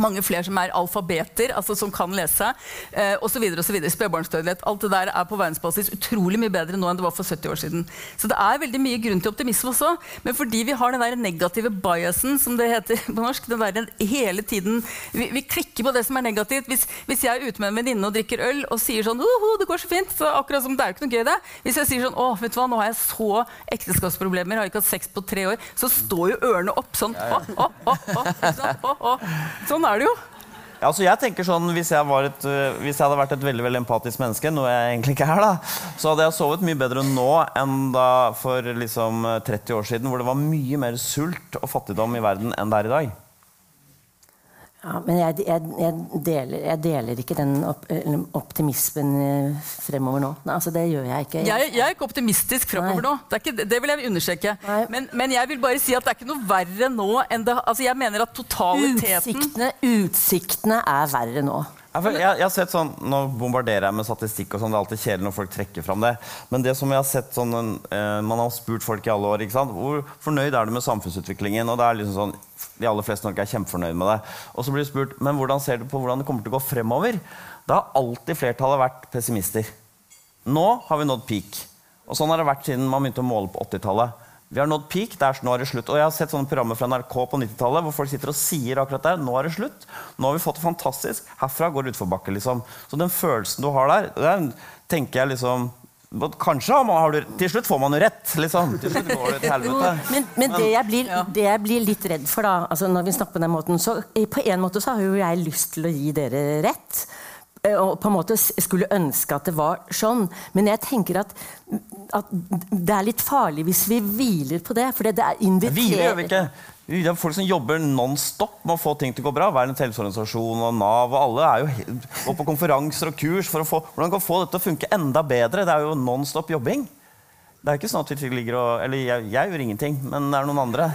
Mange flere som er alfabeter, altså som kan lese. Eh, videre. Spedbarnsdødelighet. Alt det der er på verdensbasis utrolig mye bedre nå enn det var for 70 år siden. Så det er veldig mye grunn til optimisme også. Men fordi vi har den der negative biasen, som det heter på norsk, den der hele tiden vi, vi klikker på det som er negativt. Hvis, hvis jeg er ute med en venninne og drikker øl og sier sånn «Uhu, det går så fint, så akkurat som det er jo ikke noe gøy, det. Hvis jeg sier sånn Å, vet du hva, nå har jeg så ekteskapsproblemer, har ikke hatt sex på tre år, så står jo ørene opp sånn. Å, å, å, å, å. Sånn er det jo. Ja, altså jeg tenker sånn, hvis jeg, et, øh, hvis jeg hadde vært et veldig veldig empatisk menneske, noe jeg egentlig ikke er, da, så hadde jeg sovet mye bedre nå enn da for liksom 30 år siden, hvor det var mye mer sult og fattigdom i verden enn det er i dag. Ja, men jeg, jeg, jeg, deler, jeg deler ikke den opp, optimismen eh, fremover nå. Nei, altså, det gjør jeg ikke. Jeg, jeg er ikke optimistisk fremover Nei. nå. Det, er ikke, det- vil jeg understreke. Men, men jeg vil bare si at det er ikke noe verre nå enn det Altså Jeg mener at totaliteten Utsiktene, utsiktene er verre nå. Ja, Jeg, jeg har sett sånn, Nå bombarderer jeg med statistikk, og sånn, det er alltid kjedelig når folk trekker fram det. Men det som jeg har sett sånn, eh, man har spurt folk i alle år ikke sant? hvor fornøyd er du med samfunnsutviklingen. og det er liksom sånn, De aller fleste nok er kjempefornøyd med det. Og så blir du spurt men hvordan ser du på hvordan det kommer til å gå fremover. Da har alltid flertallet vært pessimister. Nå har vi nådd peak. Og sånn har det vært siden man begynte å måle på 80-tallet. Vi har nådd peak, det er, nå er det slutt. Og jeg har sett sånne programmer fra NRK på 90-tallet hvor folk sitter og sier akkurat det. Nå er det slutt. Nå har vi fått det fantastisk. Herfra går det utforbakke, liksom. Så den følelsen du har der, den tenker jeg liksom Kanskje har man, har du, til slutt får man jo rett, liksom. Til slutt går det til helvete. Men, men det, jeg blir, det jeg blir litt redd for, da, altså når vi snakker på den måten, så på en måte så har jo jeg lyst til å gi dere rett. Eh, Og på en måte skulle ønske at det var sånn. Men jeg tenker at, at det er litt farlig hvis vi hviler på det. For det er inviterer Hviler gjør vi ikke. Det er folk som jobber non stop med å få ting til å gå bra. Verdens helseorganisasjon og Nav og alle er jo går på konferanser og kurs for å få hvordan kan få dette til å funke enda bedre. Det er jo non stop jobbing. Det er ikke sånn at vi ligger og Eller jeg, jeg gjør ingenting, men det er noen andre.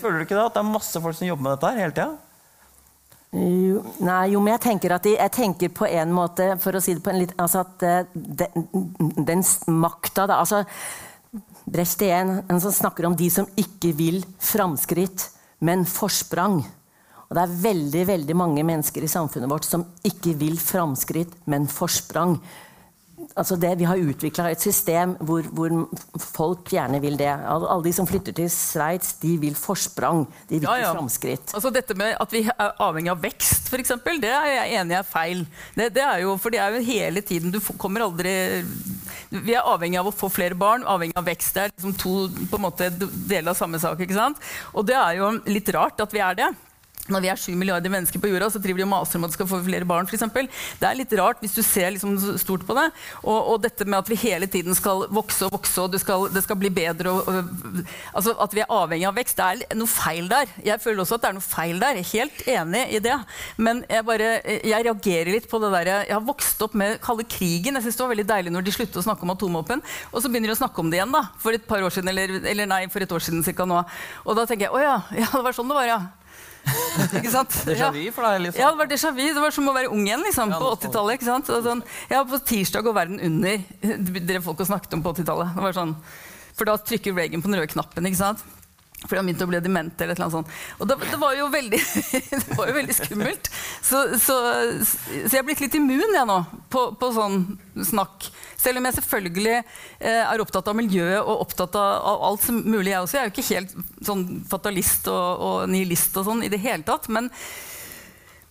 Føler du ikke det? At det er masse folk som jobber med dette her hele tida? Jo, nei, jo, men jeg tenker, de, jeg tenker på en måte For å si det på en litt altså at eh, den, den makta da altså, Brecht igjen, en som snakker om de som ikke vil framskritt, men forsprang. Og det er veldig veldig mange mennesker i samfunnet vårt som ikke vil framskritt, men forsprang. Altså det, vi har utvikla et system hvor, hvor folk gjerne vil det. Alle, de som flytter til Sveits, de vil forsprang. De vil Ja, ikke ja. framskritt. Altså dette med At vi er avhengig av vekst, for eksempel, det er jeg enig i er feil. Det, det er jo, for det er jo hele tiden Du kommer aldri Vi er avhengig av å få flere barn, avhengig av vekst. Det er liksom to på en måte deler av samme sak. ikke sant? Og det er jo litt rart at vi er det. Når vi er 7 milliarder mennesker på jorda, så driver de og maser om at de skal få flere barn. For eksempel. det er litt rart hvis du ser liksom stort på det. Og, og dette med at vi hele tiden skal vokse og vokse, og skal, det skal bli bedre og, og, altså At vi er avhengig av vekst. Det er noe feil der. Jeg føler også at det er noe feil der. Jeg er helt enig i det. Men jeg, bare, jeg reagerer litt på det der Jeg har vokst opp med kalde krigen. Jeg synes det var veldig deilig når de sluttet å snakke om atomvåpen. Og så begynner de å snakke om det igjen da, for et par år siden, eller, eller nei, for et år siden cirka nå. Og da tenker jeg å ja, ja, det var sånn det var, ja. Ikke sant? Déjà vu for deg, liksom. Ja, det var déjà vu. Det var som å være ung igjen liksom, Ja, på 80-tallet. ikke sant? Sånn, ja, på tirsdag går verden under. drev folk og snakket om på 80-tallet. Sånn, For da trykker Reagan på den røde knappen. ikke sant? For han begynte å bli dement. eller noe sånt. Og det, det, var jo veldig, det var jo veldig skummelt. Så, så, så jeg er blitt litt immun jeg nå på, på sånn snakk. Selv om jeg selvfølgelig eh, er opptatt av miljøet og opptatt av, av alt som mulig. Jeg også. Jeg er jo ikke helt sånn fatalist og, og nihilist og sånn i det hele tatt. men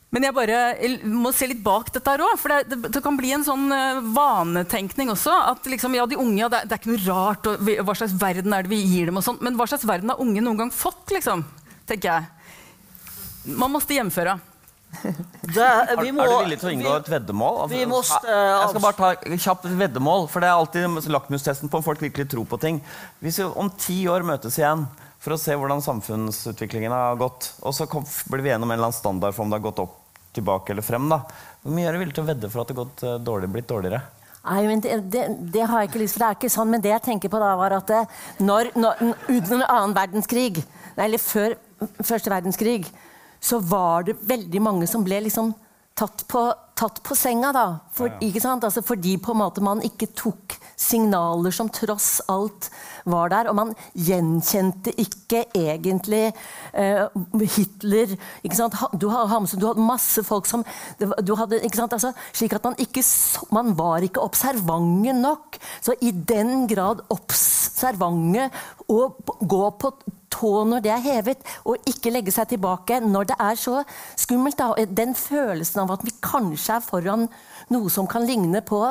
men jeg bare må se litt bak dette her òg. For det, det, det kan bli en sånn eh, vanetenkning også. At liksom, ja, de unge, ja, det, er- det er ikke noe rart. Og vi, hva slags verden er det vi gir dem? og sånt, Men hva slags verden har unge noen gang fått? liksom, tenker jeg. Man måtte hjemføre. Det, vi må, er du villig til å inngå et veddemål? Altså, vi måste, jeg skal bare ta et kjapt veddemål, for det er alltid lakmustesten på om folk virkelig tror på ting. Hvis vi om ti år møtes igjen for å se hvordan samfunnsutviklingen har gått, og så kom, blir vi enige om en eller annen standard for om det har gått opp, tilbake eller frem, da. hvor mye er du villig til å vedde for at det har eh, dårlig, blitt dårligere? Nei, men det, det, det har jeg ikke lyst til. Det er ikke sånn. Men det jeg tenker på da, var at det, når, når, under annen verdenskrig, eller før første verdenskrig, så var det veldig mange som ble liksom tatt på, tatt på senga, da. For, Ikke sant? Altså, fordi på en måte man ikke tok signaler som tross alt var der. Og man gjenkjente ikke egentlig eh, Hitler. Ikke sant? Du, har- Hamsun, du hadde masse folk som du hadde, ikke sant? Altså, Slik at man ikke Man var ikke observante nok. Så i den grad observante og gå på tå når det er hevet, og ikke legge seg tilbake når det er så skummelt. Da. Den følelsen av at vi kanskje er foran noe som kan ligne på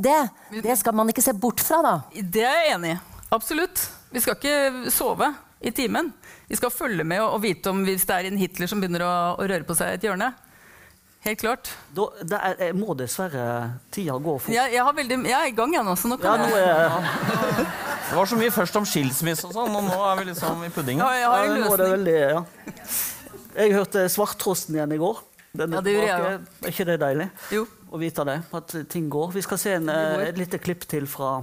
det, det skal man ikke se bort fra, da. Det er jeg enig i. Absolutt. Vi skal ikke sove i timen. Vi skal følge med og, vite om hvis det er en Hitler som begynner å, å røre på seg i et hjørne. Helt klart. da, det er, jeg må dessverre tida gå fort. Jeg, jeg, har veldig, jeg er i gang, jeg nå. Så nå Ja, kan nå jeg, er, Det var så mye først om skilsmisse og sånn, og nå er vi liksom i puddingen. ja, jeg har en nå løsning. veldig ja. Jeg hørte Svarttrosten igjen i går. Den Ja, det gjorde jeg tilbake. Er ikke det deilig Jo. å vite det? At ting går. Vi skal se en, eh, et lite klipp til fra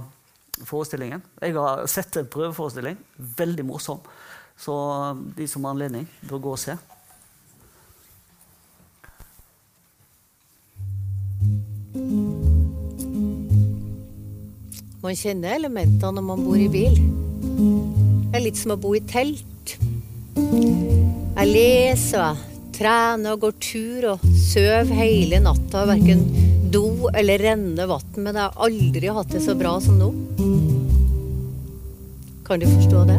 forestillingen. Jeg har sett en prøveforestilling. Veldig morsom. Så de som har anledning, bør gå og se. Man kjenner elementene når man bor i bil. Det er litt som å bo i telt. Jeg leser, og trener og går tur og sover hele natta. Verken do eller renne vann. Men jeg har aldri hatt det så bra som nå. Kan du forstå det?